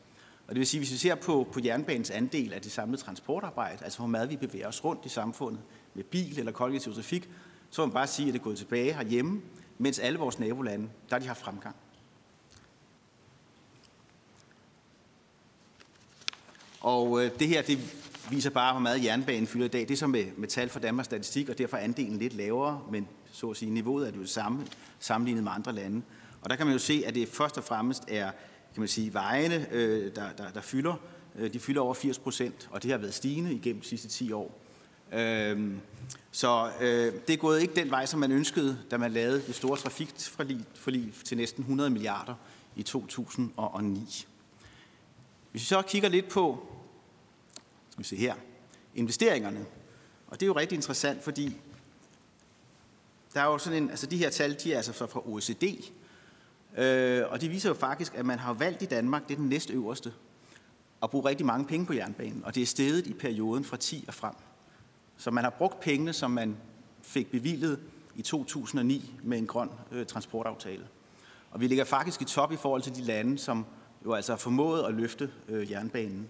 Og det vil sige, hvis vi ser på, på jernbanens andel af det samlede transportarbejde, altså hvor meget vi bevæger os rundt i samfundet med bil eller kollektiv trafik, så må man bare sige, at det er gået tilbage herhjemme, mens alle vores nabolande, der har de haft fremgang. Og øh, det her, det viser bare, hvor meget jernbanen fylder i dag. Det er så med, med tal fra Danmarks Statistik, og derfor er andelen lidt lavere, men så at sige, niveauet er det jo samme sammenlignet med andre lande. Og der kan man jo se, at det først og fremmest er kan man sige, vejene, øh, der, der, der fylder. Øh, de fylder over 80 procent, og det har været stigende igennem de sidste 10 år. Øh, så øh, det er gået ikke den vej, som man ønskede, da man lavede det store trafikforlig til næsten 100 milliarder i 2009. Hvis vi så kigger lidt på, skal vi se her, investeringerne, og det er jo rigtig interessant, fordi der er jo sådan en, altså de her tal, de er altså fra OECD, øh, og de viser jo faktisk, at man har valgt i Danmark, det er den næstøverste, at bruge rigtig mange penge på jernbanen, og det er steget i perioden fra 10 og frem. Så man har brugt pengene, som man fik bevillet i 2009 med en grøn øh, transportaftale. Og vi ligger faktisk i top i forhold til de lande, som jo altså har formået at løfte øh, jernbanen.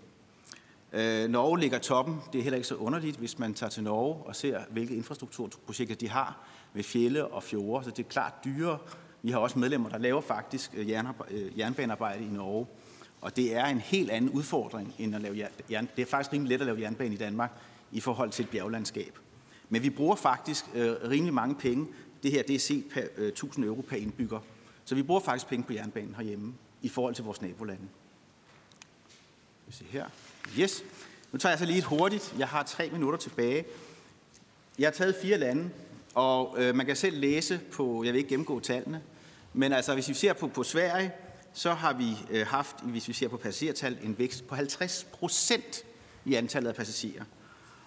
Øh, Norge ligger toppen. Det er heller ikke så underligt, hvis man tager til Norge og ser, hvilke infrastrukturprojekter de har ved fjelle og fjorde. Så det er klart dyrere. Vi har også medlemmer, der laver faktisk øh, øh, jernbanearbejde i Norge. Og det er en helt anden udfordring end at lave jern. Det er faktisk rimelig let at lave jernbane i Danmark i forhold til et bjerglandskab. Men vi bruger faktisk øh, rimelig mange penge. Det her det er set per øh, 1000 euro per indbygger. Så vi bruger faktisk penge på jernbanen herhjemme i forhold til vores nabolande. Vi her. Yes. Nu tager jeg så lige et hurtigt. Jeg har tre minutter tilbage. Jeg har taget fire lande, og øh, man kan selv læse på, jeg vil ikke gennemgå tallene, men altså hvis vi ser på, på Sverige, så har vi øh, haft, hvis vi ser på passagertal, en vækst på 50 procent i antallet af passagerer.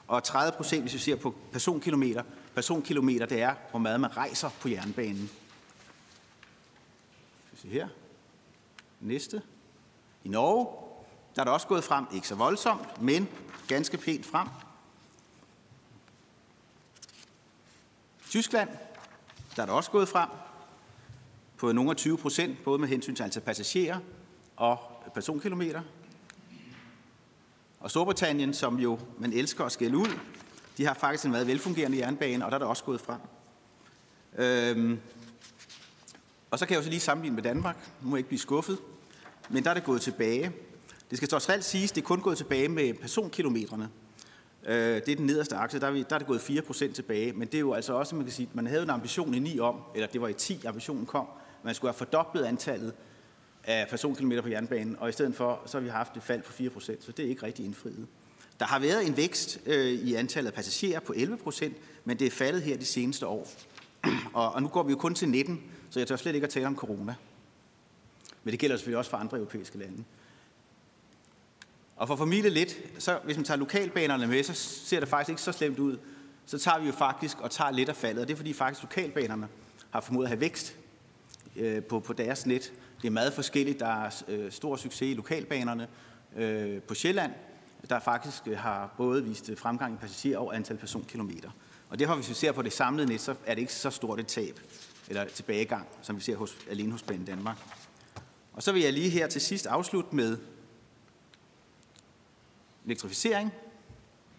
Og 30 procent, hvis vi ser på personkilometer. Personkilometer, det er, hvor meget man rejser på jernbanen. Skal vi se her. Næste. I Norge, der er det også gået frem, ikke så voldsomt, men ganske pænt frem. Tyskland, der er det også gået frem på nogle af 20 procent, både med hensyn til antal passagerer og personkilometer. Og Storbritannien, som jo man elsker at skælde ud, de har faktisk en meget velfungerende jernbane, og der er det også gået frem. Øhm, og så kan jeg jo så lige sammenligne med Danmark. Nu må jeg ikke blive skuffet. Men der er det gået tilbage. Det skal trods alt siges, det er kun gået tilbage med personkilometerne. Øh, det er den nederste akse, der er, vi, der er det gået 4% tilbage. Men det er jo altså også, man kan sige, man havde en ambition i 9 om, eller det var i 10, ambitionen kom, man skulle have fordoblet antallet af personkilometer på jernbanen, og i stedet for, så har vi haft et fald på 4%, så det er ikke rigtig indfriet. Der har været en vækst øh, i antallet af passagerer på 11%, men det er faldet her de seneste år. og, og nu går vi jo kun til 19, så jeg tør slet ikke at tale om corona. Men det gælder selvfølgelig også for andre europæiske lande. Og for at formidle lidt, så hvis man tager lokalbanerne med, så ser det faktisk ikke så slemt ud. Så tager vi jo faktisk og tager lidt af faldet, og det er fordi faktisk lokalbanerne har formået at have vækst øh, på, på deres net. Det er meget forskelligt. Der er øh, stor succes i lokalbanerne øh, på Sjælland, der faktisk øh, har både vist øh, fremgang i passagerer og antal personkilometer. Og derfor, hvis vi ser på det samlede net, så er det ikke så stort et tab eller tilbagegang, som vi ser hos, alene hos Banen Danmark. Og så vil jeg lige her til sidst afslutte med elektrificering,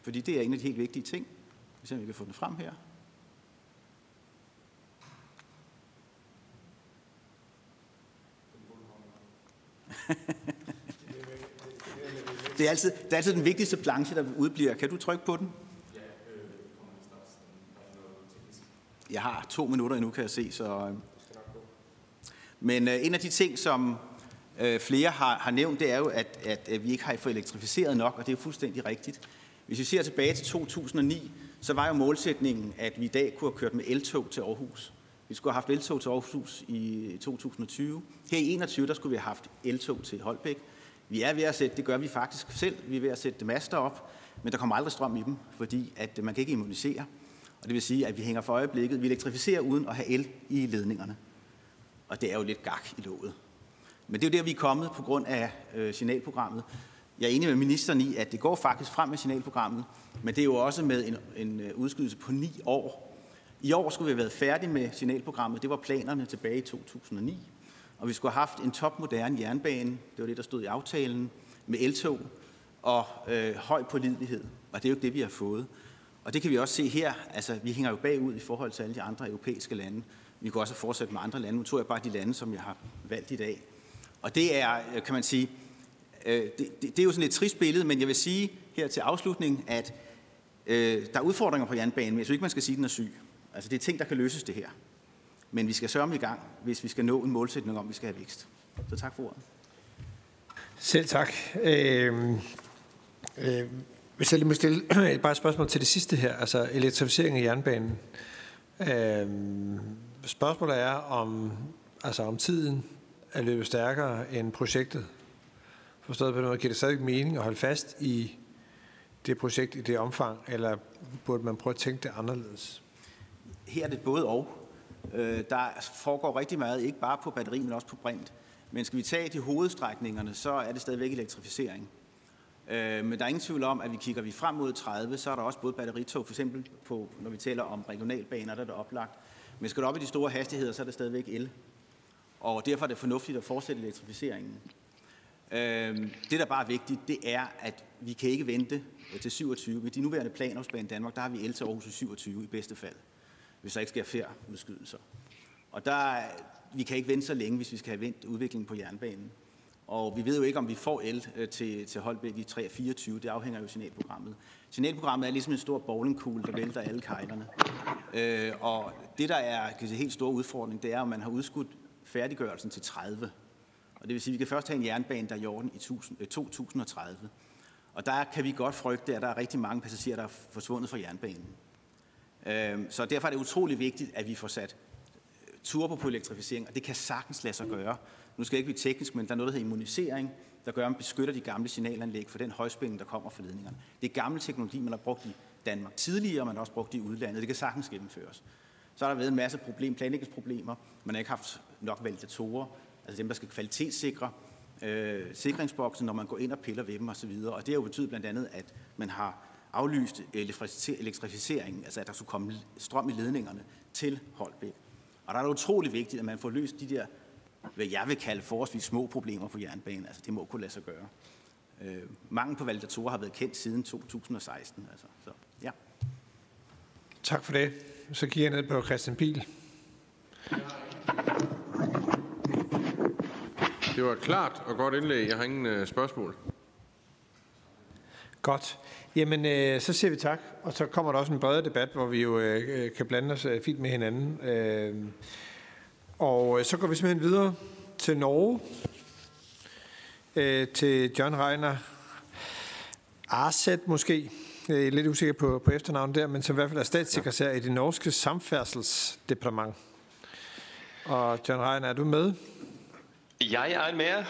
fordi det er en af de helt vigtige ting. Hvis vi kan få den frem her. det, er altid, det er altid den vigtigste planche, der udbliver. Kan du trykke på den? Jeg har to minutter endnu, kan jeg se. Så... Øhm. Men øh, en af de ting, som øh, flere har, har nævnt, det er jo, at, at, vi ikke har fået elektrificeret nok, og det er jo fuldstændig rigtigt. Hvis vi ser tilbage til 2009, så var jo målsætningen, at vi i dag kunne have kørt med eltog til Aarhus. Vi skulle have haft eltog til Aarhus i 2020. Her i 21 der skulle vi have haft eltog til Holbæk. Vi er ved at sætte, det gør vi faktisk selv, vi er ved at sætte master op, men der kommer aldrig strøm i dem, fordi at man kan ikke immunisere. Og det vil sige, at vi hænger for øjeblikket, vi elektrificerer uden at have el i ledningerne. Og det er jo lidt gak i låget. Men det er jo der, vi er kommet på grund af øh, signalprogrammet. Jeg er enig med ministeren i, at det går faktisk frem med signalprogrammet, men det er jo også med en, en øh, udskydelse på ni år. I år skulle vi have været færdige med signalprogrammet. Det var planerne tilbage i 2009. Og vi skulle have haft en topmoderne jernbane, det var det, der stod i aftalen, med eltog og øh, høj pålidelighed. Og det er jo ikke det, vi har fået. Og det kan vi også se her. Altså, vi hænger jo bagud i forhold til alle de andre europæiske lande. Vi kunne også have fortsat med andre lande. Nu tror jeg bare de lande, som jeg har valgt i dag. Og det er, øh, kan man sige, øh, det, det, det er jo sådan et trist billede, men jeg vil sige her til afslutning, at øh, der er udfordringer på jernbanen, men jeg synes ikke, man skal sige, at den er syg. Altså, det er ting, der kan løses det her. Men vi skal sørge om i gang, hvis vi skal nå en målsætning om, at vi skal have vækst. Så tak for ordet. Selv tak. Øh, øh, hvis jeg lige må stille bare et spørgsmål til det sidste her, altså elektrificering af jernbanen. Øh, spørgsmålet er, om, altså om tiden at løbe stærkere end projektet. Forstået på noget, giver det stadig mening at holde fast i det projekt i det omfang, eller burde man prøve at tænke det anderledes? Her er det både og. Øh, der foregår rigtig meget, ikke bare på batteri, men også på brint. Men skal vi tage de hovedstrækningerne, så er det stadigvæk elektrificering. Øh, men der er ingen tvivl om, at vi kigger vi frem mod 30, så er der også både batteritog, for eksempel på, når vi taler om regionalbaner, der er det oplagt. Men skal du op i de store hastigheder, så er det stadigvæk el. Og derfor er det fornuftigt at fortsætte elektrificeringen. Øhm, det, der bare er vigtigt, det er, at vi kan ikke vente øh, til 27. Med de nuværende planer hos Banen Danmark, der har vi el til Aarhus 27 i bedste fald hvis der ikke sker færre udskydelser. Og der, vi kan ikke vente så længe, hvis vi skal have vendt udviklingen på jernbanen. Og vi ved jo ikke, om vi får el øh, til, til Holbæk i 324. Det afhænger jo af signalprogrammet. Signalprogrammet er ligesom en stor bowlingkugle, der vælter alle kejlerne. Øh, og det, der er kan helt store udfordring, det er, om man har udskudt færdiggørelsen til 30. Og det vil sige, at vi kan først have en jernbane, der er i orden i 2030. Øh, og der kan vi godt frygte, at der er rigtig mange passagerer, der er forsvundet fra jernbanen. Øhm, så derfor er det utrolig vigtigt, at vi får sat øh, turbo på elektrificering, og det kan sagtens lade sig gøre. Nu skal jeg ikke blive teknisk, men der er noget, der hedder immunisering, der gør, at man beskytter de gamle signalanlæg for den højspænding, der kommer fra ledningerne. Det er gammel teknologi, man har brugt i Danmark tidligere, og man har også brugt i udlandet. Det kan sagtens gennemføres. Så har der været en masse problem, planlægningsproblemer. Man har ikke haft nok validatorer, altså dem, der skal kvalitetssikre øh, sikringsboksen, når man går ind og piller ved dem osv. Og, og det har jo betydet blandt andet, at man har aflyst elektrificeringen, altså at der skulle komme strøm i ledningerne til Holbæk. Og der er det utrolig vigtigt, at man får løst de der, hvad jeg vil kalde forholdsvis små problemer på jernbanen. Altså det må kunne lade sig gøre. Øh, mange på validatorer har været kendt siden 2016. Altså, så, ja. Tak for det. Så giver jeg ned på Christian Pihl. Det var et klart og godt indlæg. Jeg har ingen øh, spørgsmål. Godt. Jamen, øh, så siger vi tak, og så kommer der også en bredere debat, hvor vi jo øh, kan blande os øh, fint med hinanden. Øh, og øh, så går vi simpelthen videre til Norge, øh, til John Reiner Arset måske. Jeg er lidt usikker på, på efternavnet der, men som i hvert fald er statssekretær i det norske samfærdselsdepartement. Og John Reiner, er du med? Jeg er med.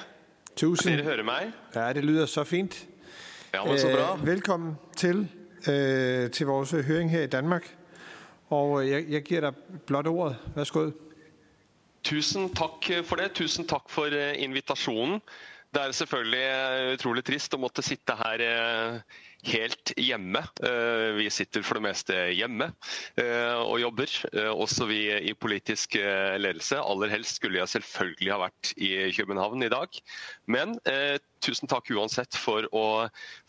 Tusind. Dere hører mig? Ja, det lyder så fint. Ja, men så bra. Øh, velkommen til, øh, til vores høring her i Danmark. Og øh, jeg, jeg giver dig blot ordet. Værsgo. Tusen tak for det. Tusen tak for invitasjonen. Det er selvfølgelig utrolig trist å måtte sitte her helt hjemme. Eh, vi sitter for det meste hjemme eh, og jobber, eh, også vi i politisk ledelse. Aller helst skulle jeg selvfølgelig ha vært i København i dag. Men tusen takk uansett for å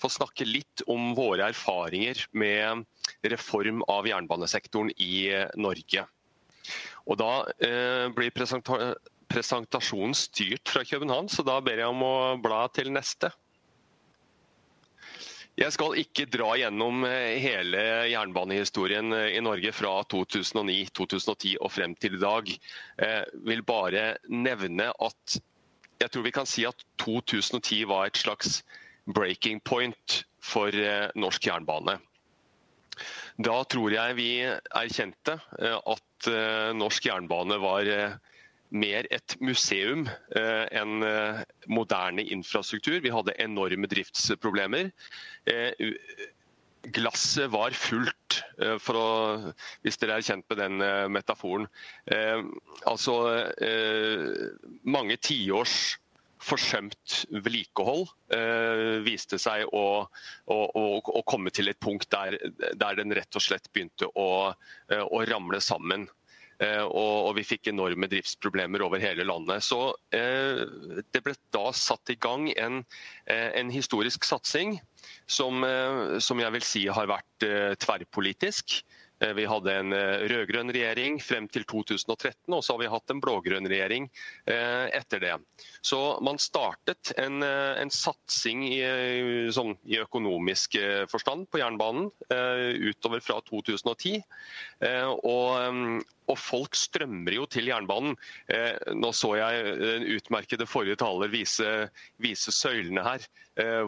få snakke litt om våre erfaringer med reform av jernbanesektoren i Norge. Og Da eh, blir presentasjonen styrt fra København, så da ber jeg om å bla til neste. Jeg skal ikke dra gjennom eh, hele jernbanehistorien eh, i Norge fra 2009, 2010 og frem til i dag. Jeg vil bare nevne at jeg tror vi kan si at 2010 var et slags breaking point for norsk jernbane. Da tror jeg vi erkjente at norsk jernbane var mer et museum eh, enn eh, moderne infrastruktur. Vi hadde enorme driftsproblemer. Eh, glasset var fullt, eh, å, hvis dere er kjent med den metaforen. Eh, Altså mange tiårs forsømt vedlikehold eh, viste seg å, å, å, komme til et punkt der, der, den rett og slett begynte å, å ramle sammen. Eh, og, og, vi fikk enorme driftsproblemer over hele landet. Så eh, det ble da satt i gang en, eh, en historisk satsing som, eh, som, jeg vil si har vært eh, tverrpolitisk. Eh, vi hadde en eh, rød-grønn regjering frem til 2013, og så har vi hatt en blå-grønn regjering eh, etter det. Så man startet en, eh, en satsing i, sånn, i, økonomisk forstand på jernbanen utover fra 2010. Og, og folk strømmer jo til jernbanen. Nå så jeg en utmerkede forrige taler vise, vise søylene her,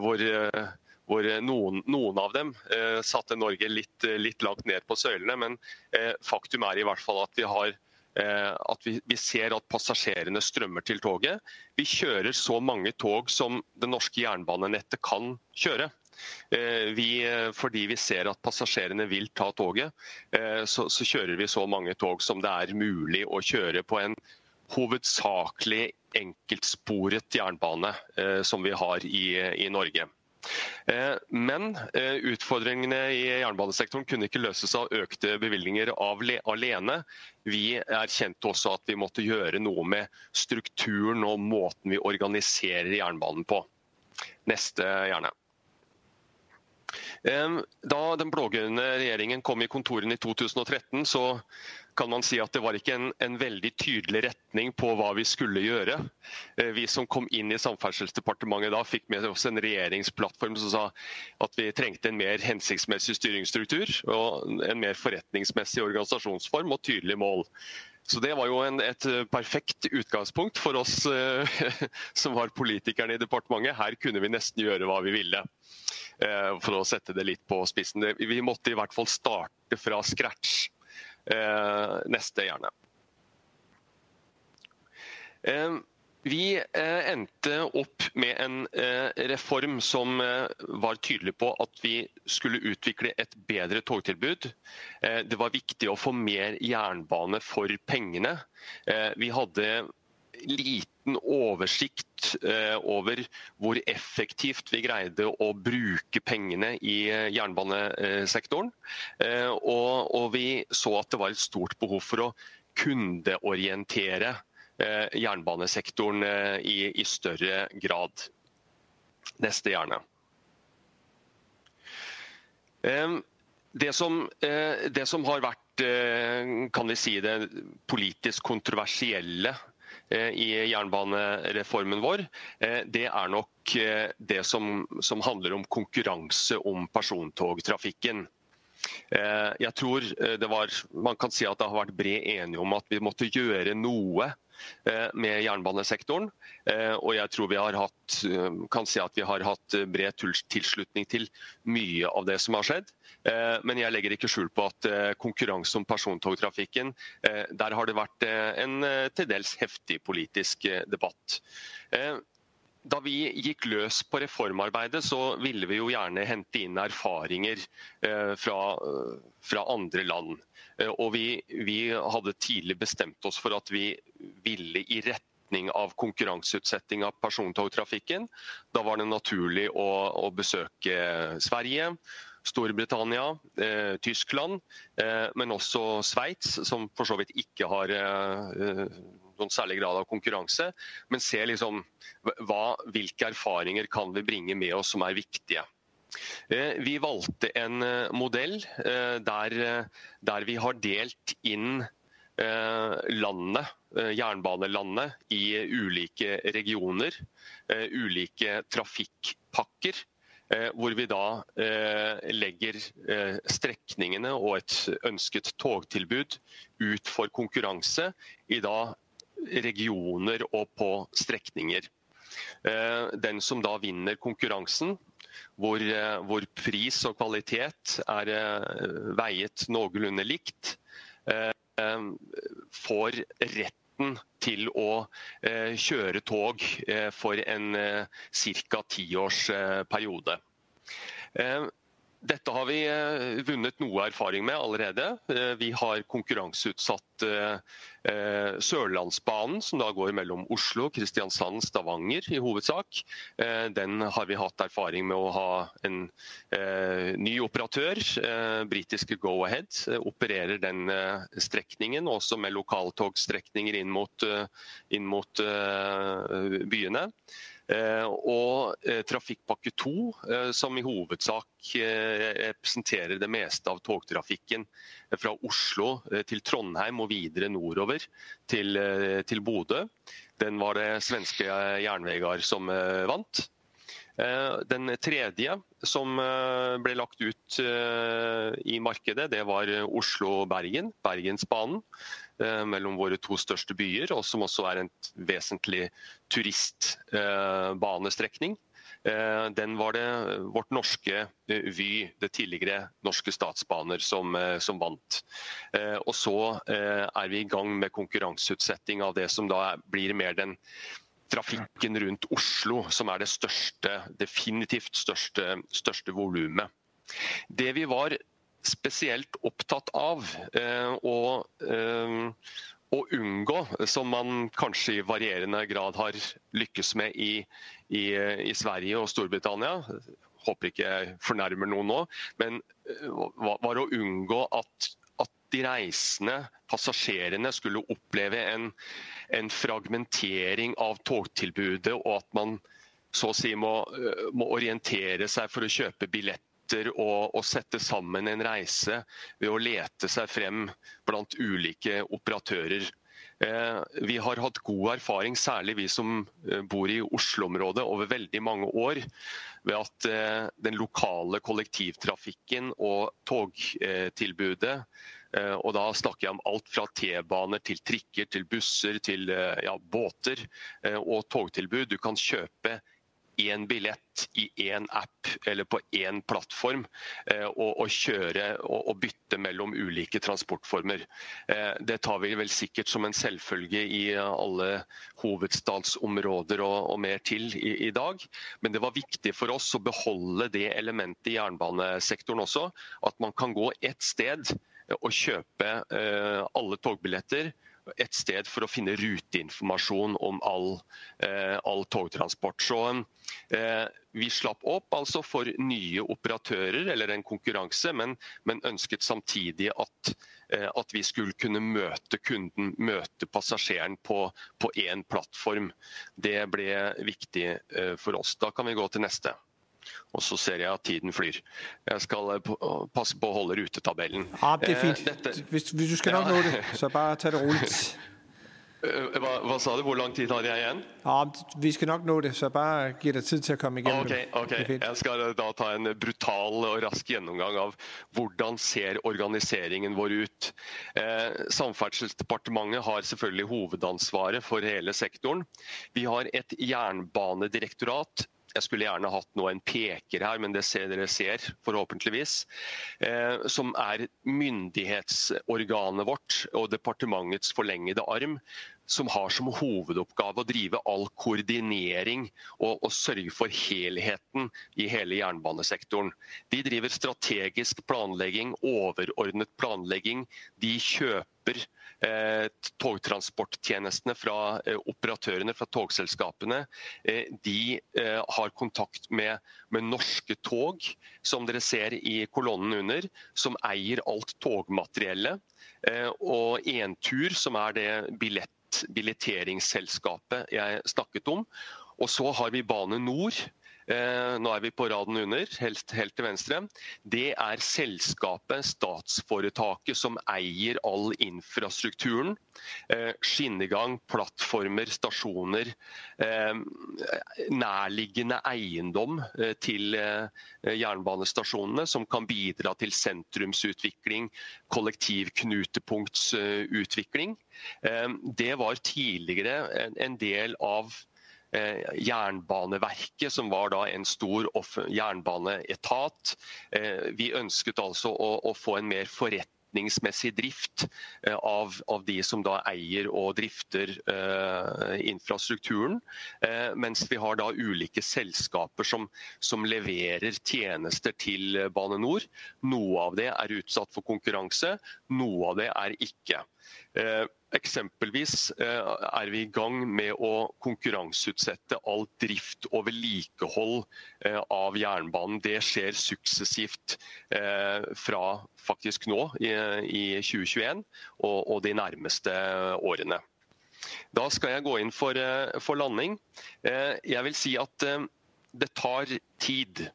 hvor hvor eh, Eh, noen, noen av dem eh, satte Norge litt, eh, litt, langt ned på søylene. Men eh, faktum er i hvert fall at vi har eh, at vi, vi, ser at passasjerene strømmer til toget. Vi kjører så mange tog som det norske jernbanenettet kan kjøre. Eh, vi, eh, fordi vi ser at passasjerene vil ta toget, så, så, kjører vi så mange tog som det er mulig å kjøre på en hovedsakelig enkeltsporet jernbane som vi har i, i Norge. Eh, men eh, utfordringene i jernbanesektoren kunne ikke løses av økte bevilgninger alene. Vi erkjente også at vi måtte gjøre noe med strukturen og måten vi organiserer jernbanen på. Neste, gjerne. Eh, da den blå-grønne regjeringen kom i kontorene i 2013, så kan man si at det var ikke en, en, veldig tydelig retning på hva vi skulle gjøre. Eh, vi som kom inn i Samferdselsdepartementet da, fikk med oss en regjeringsplattform som sa at vi trengte en mer hensiktsmessig styringsstruktur og en mer forretningsmessig organisasjonsform og tydelige mål. Så Det var jo en, et eh, perfekt utgangspunkt for oss eh, som var politikerne i departementet. Her kunne vi nesten gjøre hva vi ville. Eh, for å sette det litt på spissen. Vi måtte i hvert fall starte fra scratch. Eh, neste, gjerne. Eh, vi eh, endte opp med en eh, reform som var tydelig på at vi skulle utvikle et bedre togtilbud. Det var viktig å få mer jernbane for pengene. Vi hadde liten oversikt eh, over hvor effektivt vi greide å bruke pengene i eh, jernbanesektoren. Eh, og, vi så at det var et stort behov for å kundeorientere eh, jernbanesektoren eh, i, i større grad. Neste, gjerne. Det som, det som, har vært kan vi si det politisk kontroversielle Eh, i jernbanereformen vår, eh, det er nok eh, det som, som handler om konkurranse om persontogtrafikken. Eh, jeg tror det var, Man kan si at det har vært bred enighet om at vi måtte gjøre noe Eh, med jernbanesektoren. Eh, og jeg tror vi har hatt, eh, kan si at vi har hatt bred tilslutning til mye av det som har skjedd. Eh, men jeg legger ikke skjul på at konkurranse om persontogtrafikken, eh, der har det vært en til dels heftig politisk debatt. Da vi gikk løs på reformarbeidet, så ville vi jo gjerne hente inn erfaringer eh, fra, eh, fra andre land. Eh, og vi, vi, hadde tidlig bestemt oss for at vi ville i retning av konkurranseutsetting av persontogtrafikken. Da var det naturlig å, å besøke Sverige, Storbritannia, eh, Tyskland, eh, men også Sveits, som for så vidt ikke har eh, noen særlig grad av konkurranse. Men se liksom hva, hvilke erfaringer kan vi bringe med oss som er viktige. Eh, vi valgte en eh, modell eh, der, eh, der, vi har delt inn landet, jernbanelandet i ulike regioner. Ulike trafikkpakker Eh, hvor vi da eh, legger strekningene og et ønsket togtilbud ut for konkurranse i da regioner og på strekninger. Eh, den som da vinner konkurransen, hvor, eh, hvor pris og kvalitet er eh, veiet noenlunde likt, får retten til å eh, kjøre tog for en ca. tiårsperiode. Dette har vi eh, vunnet noe erfaring med allerede. Eh, vi har konkurranseutsatt eh, Sørlandsbanen, som da går mellom Oslo, Kristiansand, Stavanger i hovedsak. Den har vi hatt erfaring med å ha en ny operatør. Britiske Go-Ahead opererer den strekningen, også med lokaltogstrekninger inn mot, inn mot byene. Eh, og eh, Trafikkpakke 2, eh, som i hovedsak eh, representerer det meste av togtrafikken fra Oslo til Trondheim og videre nordover til, til Bodø. Den var det svenske Jernvegar som vant. Eh, den tredje som eh, ble lagt ut eh, i markedet, det var Oslo-Bergen, Bergensbanen. Eh, mellom våre to største byer, og som også er en vesentlig turistbanestrekning. Eh, den var det vårt norske Vy, det tidligere Norske Statsbaner, som, som vant. Og så er vi i gang med konkurranseutsetting av det som da blir mer den trafikken rundt Oslo, som er det største, definitivt største, største volumet. Det vi var spesielt opptatt av eh, å, eh, å, unngå, som man kanskje i varierende grad har lykkes med i, i, i Sverige og Storbritannia. Håper ikke jeg fornærmer noen nå, men eh, var å unngå at de reisende, passasjerene, skulle oppleve en, en, fragmentering av togtilbudet, og at man så å si må, øh, må orientere seg for å kjøpe billett og, og, sette sammen en reise ved å lete seg frem blant ulike operatører. Eh, vi har hatt god erfaring, særlig vi som øh, bor i Oslo-området, over veldig mange år ved at eh, den lokale kollektivtrafikken og togtilbudet Eh, og da snakker jeg om alt fra T-baner til trikker, til busser, til eh, ja, båter eh, og togtilbud. Du kan kjøpe én billett i én app eller på én plattform eh, og, og kjøre og, og, bytte mellom ulike transportformer. Eh, det tar vi vel sikkert som en selvfølge i alle hovedstadsområder og, og mer til i, i, dag. Men det var viktig for oss å beholde det elementet i jernbanesektoren også. At man kan gå ett sted å kjøpe eh, alle togbilletter et sted for å finne ruteinformasjon om all, eh, all togtransport. Så eh, vi slapp opp altså for nye operatører, eller en konkurranse, men, men ønsket samtidig at, eh, at, vi skulle kunne møte kunden, møte passasjeren på én plattform. Det ble viktig eh, for oss. Da kan vi gå til neste. Og så ser jeg at tiden flyr. Jeg skal eh, passe på å holde rutetabellen. Ja, det er fint. Dette... Hvis, hvis, du skal nok nå det, så bare ta det rolig. Eh, hva, hva, sa du? Hvor lang tid har jeg igjen? Ja, Vi skal nok nå det, så bare gi deg tid til å komme igjennom. Okay, okay. Jeg skal eh, da ta en brutal og rask gjennomgang av hvordan ser organiseringen vår ut. Eh, Samferdselsdepartementet har selvfølgelig hovedansvaret for hele sektoren. Vi har et jernbanedirektorat jeg skulle gjerne hatt nå en peker her, men det ser dere ser, forhåpentligvis. Eh, som er myndighetsorganet vårt og departementets forlengede arm. Som har som hovedoppgave å drive all koordinering og, og sørge for helheten i hele jernbanesektoren. De driver strategisk planlegging, overordnet planlegging. De kjøper Eh, togtransporttjenestene fra eh, operatørene, fra togselskapene, eh, de eh, har kontakt med, med, norske tog, som dere ser i kolonnen under, som eier alt togmateriellet. Eh, og Entur, som er det billett, billetteringsselskapet jeg snakket om. Og så har vi Bane Nor, Eh, nå er vi på raden under, helt, helt til venstre. Det er selskapet, statsforetaket, som eier all infrastrukturen. Eh, skinnegang, plattformer, stasjoner. Eh, nærliggende eiendom eh, til eh, jernbanestasjonene som kan bidra til sentrumsutvikling, kollektivknutepunktsutvikling. Det var tidligere en del av Eh, jernbaneverket, som var da en stor jernbaneetat. Eh, vi ønsket altså å, å få en mer forretningsmessig drift eh, av, av, de som da eier og drifter eh, infrastrukturen. Eh, mens vi har da ulike selskaper som, som, leverer tjenester til Bane NOR. Noe av det er utsatt for konkurranse, noe av det er ikke. Eh, Eksempelvis eh, er vi i gang med å konkurranseutsette all drift og vedlikehold eh, av jernbanen. Det skjer suksessivt eh, fra faktisk nå i 2021 og de nærmeste årene. Da skal jeg gå inn for, eh, landing. Jeg vil si at det tar tid.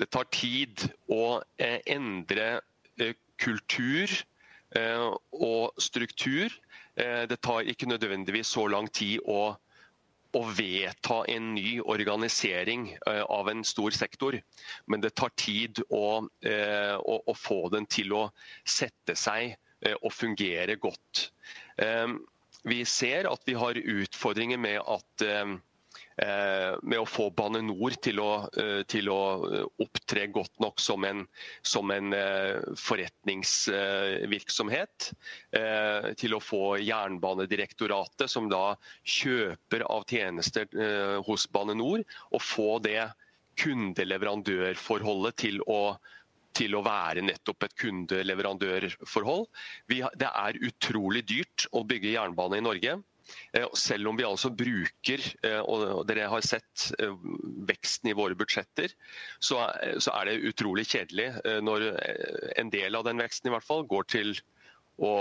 Det tar tid å endre kultur Eh, og struktur. Eh, det tar ikke nødvendigvis så lang tid å, å vedta en ny organisering eh, av en stor sektor, men det tar tid å, eh, å, å få den til å sette seg og fungere godt. Vi ser at vi har utfordringer med at Eh, med å få Bane NOR til å, eh, til å eh, opptre godt nok som en, som en forretningsvirksomhet. Til å få Jernbanedirektoratet, som da kjøper av tjenester hos Bane NOR, å få det kundeleverandørforholdet til å til å være nettopp et kundeleverandørforhold. det er utrolig dyrt å bygge jernbane i Norge. Eh, selv om vi altså bruker, eh, og dere har sett eh, veksten i våre budsjetter, så er det utrolig kjedelig når en del av den veksten i hvert fall går til å,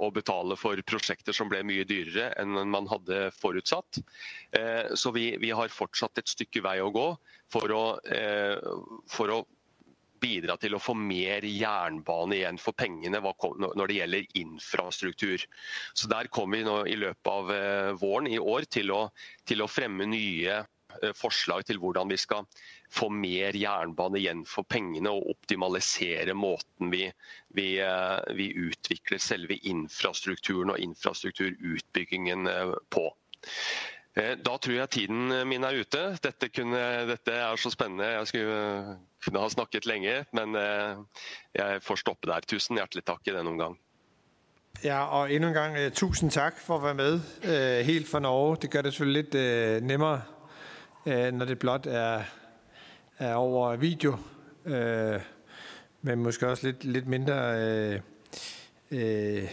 å betale for prosjekter som ble mye dyrere enn man hadde forutsatt. Så vi, vi har fortsatt et stykke vei å gå for å, for å bidra til å få mer jernbane igjen for pengene når det gjelder infrastruktur. Så Der kommer vi nå i løpet av eh, våren i år til å, til å fremme nye eh, forslag til hvordan vi skal få mer jernbane igjen for pengene og optimalisere måten vi, vi, eh, vi utvikler selve infrastrukturen og infrastrukturutbyggingen på. Eh, da tror jeg tiden eh, min er ute. Dette, kunne, dette, er så spennende. Jeg skulle eh, kunne ha snakket lenge, men eh, jeg får stoppe der. Tusen hjertelig takk i denne omgang. Ja, og endnu en gang eh, tusen tusind tak for at være med helt fra Norge. Det gør det selvfølgelig lidt nemmere, når det blot er, er over video, men måske også lidt, lidt mindre... Uh, uh,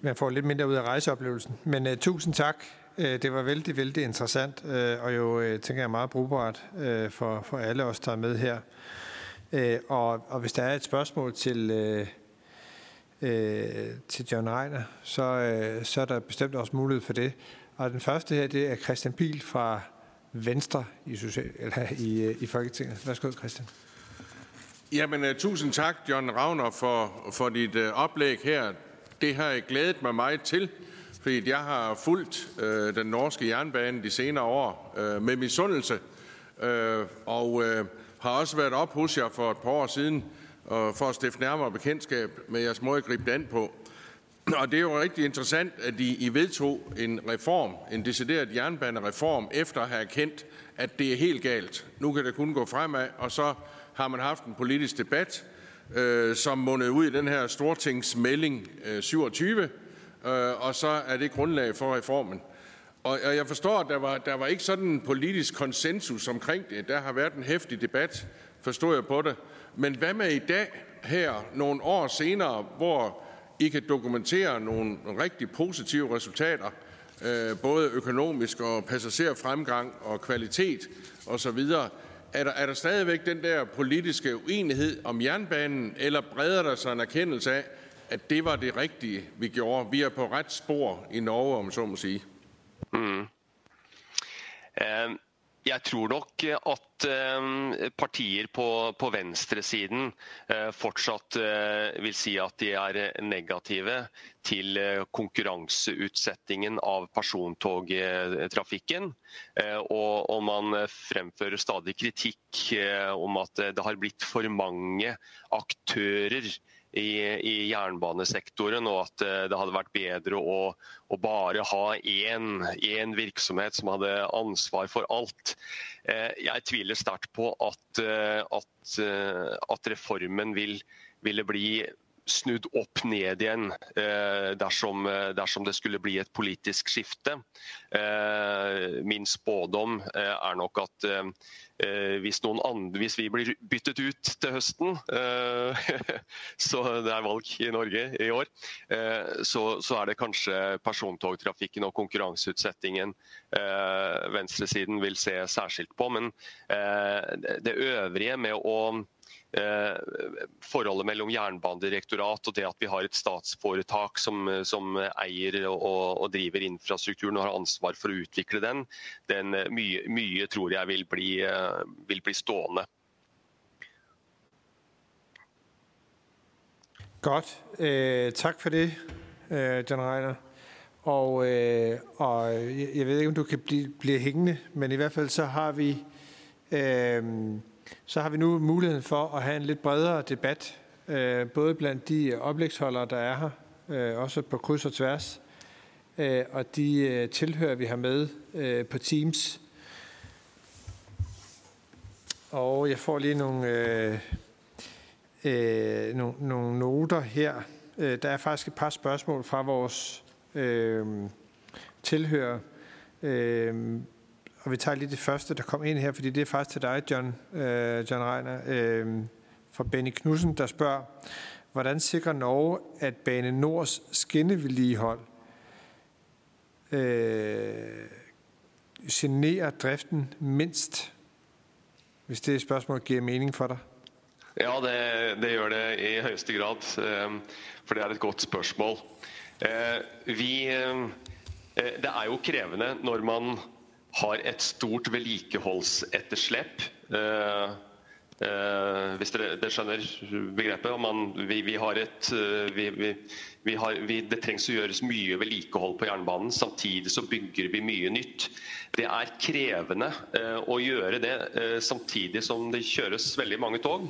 man får lidt mindre ud af rejseoplevelsen. Men uh, tusind tak Øh, det var vældig, vældig interessant, øh, og jo, øh, tænker jeg, meget brugbart for, for alle os, der er med her. Og, og hvis der er et spørgsmål til, til John Reiner, så, så er der bestemt også mulighed for det. Og den første her, det er Christian Pil fra Venstre i, social, eller i, i Folketinget. Værsgo, Christian. Jamen, uh, tusind tak, John Ravner, for, for dit uh, oplæg her. Det har jeg glædet mig meget til jeg har fulgt øh, den norske jernbane de senere år øh, med misundelse, øh, og øh, har også været op hos jer for et par år siden og for at stifte nærmere bekendtskab med jeres måde at gribe det an på. Og det er jo rigtig interessant, at I, I vedtog en reform, en decideret jernbanereform, efter at have erkendt, at det er helt galt. Nu kan det kun gå fremad, og så har man haft en politisk debat, øh, som mundede ud i den her Stortingsmelding øh, 27, Øh, og så er det grundlag for reformen. Og jeg forstår, at der var, der var ikke sådan en politisk konsensus omkring det. Der har været en hæftig debat, forstår jeg på det. Men hvad med i dag, her nogle år senere, hvor I kan dokumentere nogle rigtig positive resultater, øh, både økonomisk og passagerfremgang og kvalitet osv., er der, er der stadigvæk den der politiske uenighed om jernbanen, eller breder der sig en erkendelse af, at det var det rigtige, vi gjorde. Vi er på ret spor i Norge, om så må sige. Mm. Ehm, jeg tror nok eh, at ehm, partier på, på venstresiden eh, fortsatt eh, vil si at de er negative til konkurranseutsettingen av persontogtrafikken. Og, og man fremfører stadig kritikk om at det har blitt for mange aktører i, i jernbanesektoren, og at eh, det hadde vært bedre å, å bare ha én, én, virksomhet som hadde ansvar for alt. Eh, jeg tviler sterkt på at, eh, at, eh, at reformen vil, ville bli snudd opp ned igjen eh, dersom, eh, dersom, det skulle bli et politisk skifte. Eh, min spådom er nok at Eh, hvis, andre, hvis, vi blir byttet ut til høsten, eh, så det er valg i Norge i år, eh, så, så er det kanskje persontogtrafikken og konkurranseutsettingen venstresiden vil se særskilt på. Men det øvrige med å Eh, forholdet mellom Jernbanedirektorat og det at vi har et statsforetak som, eh, som eier og, og, driver infrastrukturen og har ansvar for å utvikle den, den eh, mye, mye, tror jeg vil bli, vil bli stående. Godt. Eh, tak for det, eh, John Reiner. Og, eh, og jeg ved ikke, om du kan blive, blive hængende, men i hvert fald så har vi øh, så har vi nu muligheden for at have en lidt bredere debat, øh, både blandt de oplægsholdere, der er her, øh, også på kryds og tværs, øh, og de øh, tilhører, vi har med øh, på Teams. Og jeg får lige nogle, øh, øh, nogle, nogle noter her. Øh, der er faktisk et par spørgsmål fra vores øh, tilhører. Øh, og vi tager lige det første, der kom ind her, fordi det er faktisk til dig, John, øh, John Reiner, øh, fra Benny Knudsen, der spørger, hvordan sikrer Norge, at Bane Nords skinnevedligehold øh, generer driften mindst? Hvis det spørgsmål giver mening for dig. Ja, det, det gjør det i højeste grad, øh, for det er et godt spørgsmål. Øh, vi, øh, øh, det er jo krævende når man har et stort vedlikeholdsetterslep. Eh, Eh, hvis dere, dere skjønner begrepet. Man, vi, vi har et, eh, vi, vi, vi har, vi, det trengs å gjøres mye vedlikehold på jernbanen. Samtidig så bygger vi mye nytt. Det er krevende eh, å gjøre det eh, samtidig som det kjøres veldig mange tog.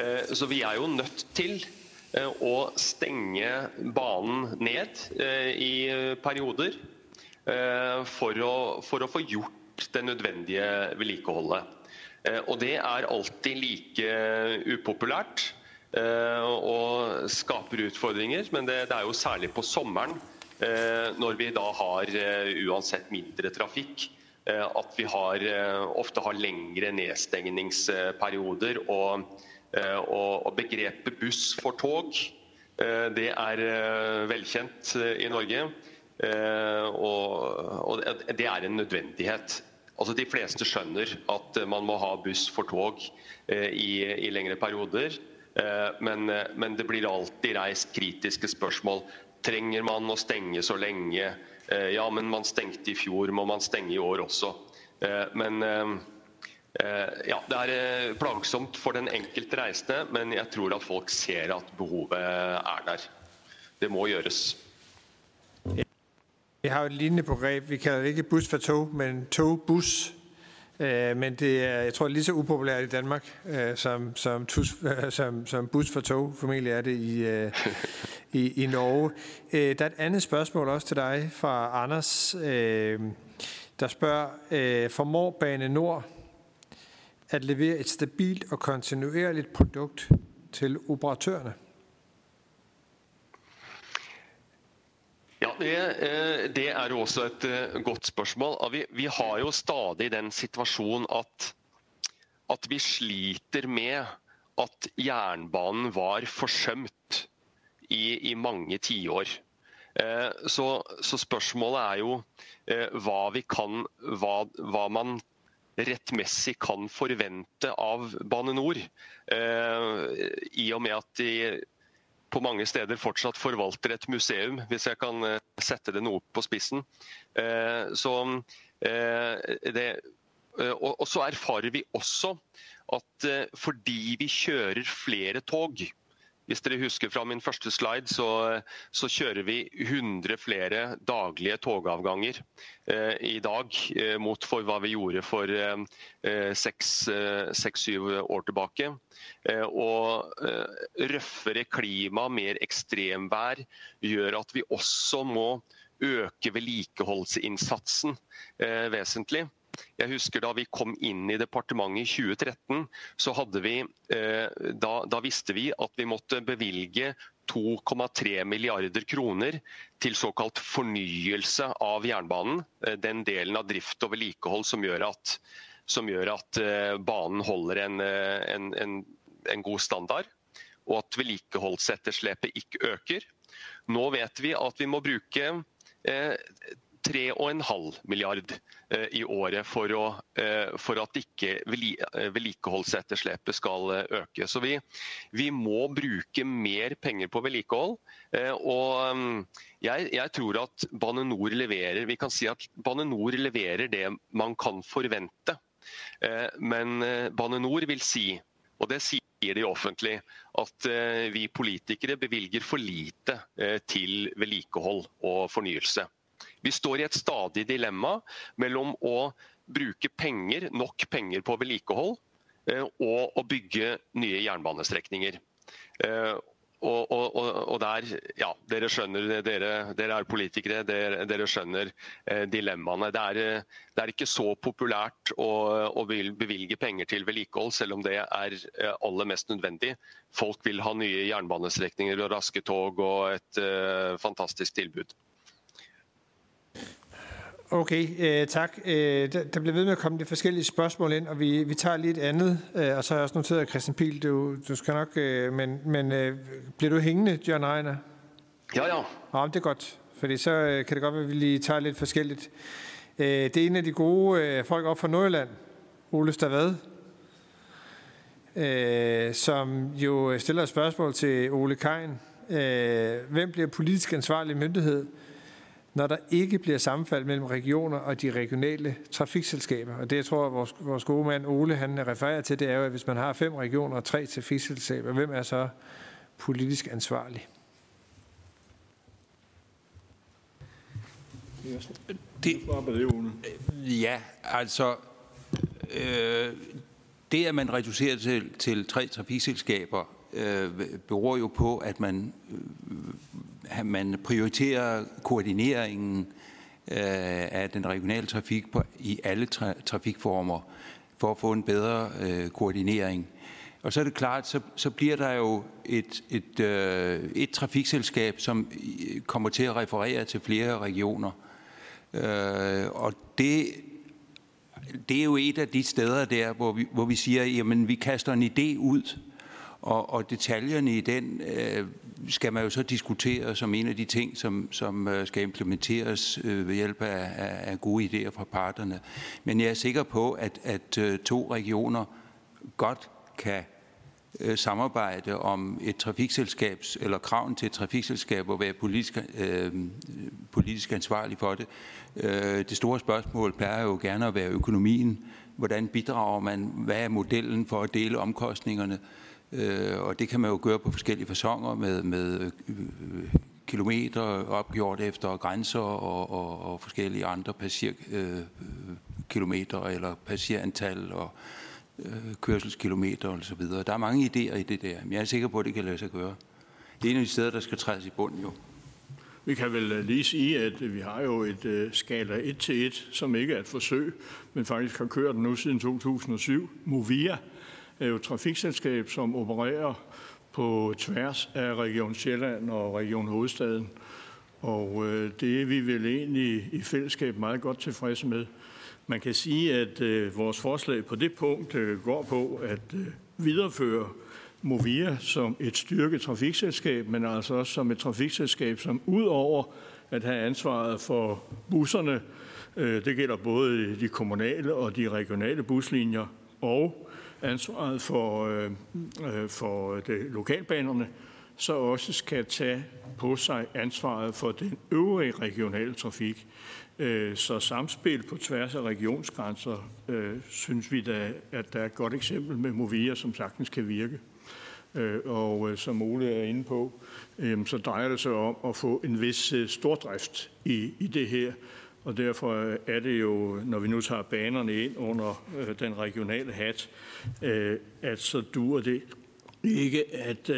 Eh, så vi er jo nødt til eh, å stenge banen ned eh, i perioder Eh, for å, for å få gjort det nødvendige vedlikeholdet. Eh, og det er alltid like upopulært eh, og skaper utfordringer. Men det, det er jo særlig på sommeren, eh, når vi da har eh, uansett mindre trafikk, eh, at vi har, ofte har lengre nedstengningsperioder. Og, og, og begrepet buss for tog, det er velkjent i Norge. Eh, og, og det er en nødvendighet. Altså De fleste skjønner at eh, man må ha buss for tog eh, i, i lengre perioder. Eh, men, eh, men, det blir alltid reist kritiske spørsmål. Trenger man å stenge så lenge? Eh, ja, men man stengte i fjor, må man stenge i år også? Men ja, Det er plagsomt for den enkelte reisende, men jeg tror at folk ser at behovet er der. Det må gjøres. Vi har jo et lignende begreb. Vi kalder det ikke bus for tog, men togbus. Øh, men det er, jeg tror, lige så upopulært i Danmark, øh, som, som, tus, øh, som, som bus for tog. Formentlig er det i, øh, i, i Norge. Øh, der er et andet spørgsmål også til dig fra Anders, øh, der spørger, formår Bane Nord at levere et stabilt og kontinuerligt produkt til operatørerne? Det, eh, det, er jo også et eh, godt spørsmål. Vi, vi har jo stadig den situasjonen at, at, vi sliter med at jernbanen var forsømt i, i mange tiår. Eh, så, så, spørsmålet er jo eh, hva, kan, hva, hva man rettmessig kan forvente av Bane NOR. Eh, I og med at de på mange steder fortsatt forvalter et museum, hvis jeg kan eh, sette det noe på spissen. Eh, så, eh, det, eh, og så erfarer vi også at eh, fordi vi kjører flere tog, hvis dere husker fra min første slide, så, så kjører vi 100 flere daglige togavganger eh, i dag eh, mot for hva vi gjorde for seks-syv eh, eh, eh år tilbake. Eh, og eh, røffere klima, mer ekstremvær, gjør at vi også må øke vedlikeholdsinnsatsen eh, vesentlig. Jeg husker Da vi kom inn i departementet i 2013, så vi, eh, da, da visste vi at vi måtte bevilge 2,3 milliarder kroner til såkalt fornyelse av jernbanen. Eh, den delen av drift og vedlikehold som gjør at, som gjør at eh, banen holder en, eh, en, en, en god standard, og at vedlikeholdsetterslepet ikke øker. Nå vet vi at vi må bruke 3,5 milliard eh, i året for, å, eh, for at ikke eh, vedlikeholdsetterslepet skal øke. Så vi, vi, må bruke mer penger på vedlikehold. Og mm, jeg, jeg, tror at Bane NOR leverer vi kan si at Bane NOR leverer det man kan forvente. Men Bane NOR vil si, og det sier de offentlig, at vi politikere bevilger for lite til vedlikehold og fornyelse. Vi står i et stadig dilemma mellom å bruke penger, nok penger på vedlikehold eh, og å bygge nye jernbanestrekninger. Eh, og, og, og, der, ja, dere skjønner, dere, dere er politikere, dere, dere skjønner eh, dilemmaene. Det er, det er, ikke så populært å, å, bevilge penger til vedlikehold, selv om det er eh, aller mest nødvendig. Folk vil ha nye jernbanestrekninger og raske tog og et eh, fantastisk tilbud. Okay, øh, tak. Øh, der, der bliver ved med at komme de forskellige spørgsmål ind, og vi, vi tager lige et andet. Øh, og så har jeg også noteret, at Christian Pihl, du, du skal nok... Øh, men men øh, bliver du hængende, John Ejner? Ja, ja. Ja, det er godt, fordi så øh, kan det godt være, at vi lige tager lidt forskelligt. Øh, det er en af de gode øh, folk op fra Nordjylland, Ole Stavad, øh, som jo stiller et spørgsmål til Ole Kein. Øh, hvem bliver politisk ansvarlig myndighed når der ikke bliver sammenfald mellem regioner og de regionale trafikselskaber. Og det, jeg tror, vores, vores gode mand Ole han refererer til, det er jo, at hvis man har fem regioner og tre trafikselskaber, hvem er så politisk ansvarlig? Det, ja, altså øh, det, at man reducerer til, til tre trafikselskaber, øh, beror jo på, at man, øh, man prioriterer koordineringen øh, af den regionale trafik på, i alle tra trafikformer for at få en bedre øh, koordinering. Og så er det klart, så, så bliver der jo et, et, øh, et trafikselskab, som øh, kommer til at referere til flere regioner. Øh, og det, det er jo et af de steder der, hvor vi, hvor vi siger, jamen vi kaster en idé ud, og, og detaljerne i den øh, skal man jo så diskutere som en af de ting, som, som øh, skal implementeres øh, ved hjælp af, af, af gode idéer fra parterne. Men jeg er sikker på, at, at øh, to regioner godt kan samarbejde om et trafikselskabs, eller kraven til et trafikselskab at være politisk, øh, politisk ansvarlig for det. Øh, det store spørgsmål plejer jo gerne at være økonomien. Hvordan bidrager man? Hvad er modellen for at dele omkostningerne? Øh, Øh, og det kan man jo gøre på forskellige fasonger med, med øh, kilometer opgjort efter grænser og, og, og forskellige andre passerkilometer øh, eller passerantal og øh, kørselskilometer og så videre. Der er mange idéer i det der, men jeg er sikker på, at det kan lade sig gøre. Det er en af de steder, der skal trædes i bunden jo. Vi kan vel øh, lige sige, at vi har jo et øh, skala 1 til 1, som ikke er et forsøg, men faktisk har kørt nu siden 2007. Movia er jo et trafikselskab, som opererer på tværs af Region Sjælland og Region Hovedstaden. Og øh, det er vi vel egentlig i fællesskab meget godt tilfredse med. Man kan sige, at øh, vores forslag på det punkt øh, går på at videreføre Movia som et styrket trafikselskab, men altså også som et trafikselskab, som udover at have ansvaret for busserne, øh, det gælder både de kommunale og de regionale buslinjer, og ansvaret for, øh, øh, for det, lokalbanerne, så også skal tage på sig ansvaret for den øvrige regionale trafik. Øh, så samspil på tværs af regionsgrænser, øh, synes vi da, at der er et godt eksempel med Movia, som sagtens kan virke. Øh, og øh, som Ole er inde på, så drejer det sig om at få en vis øh, stordrift i, i det her. Og derfor er det jo, når vi nu tager banerne ind under den regionale hat, at så duer det ikke, at,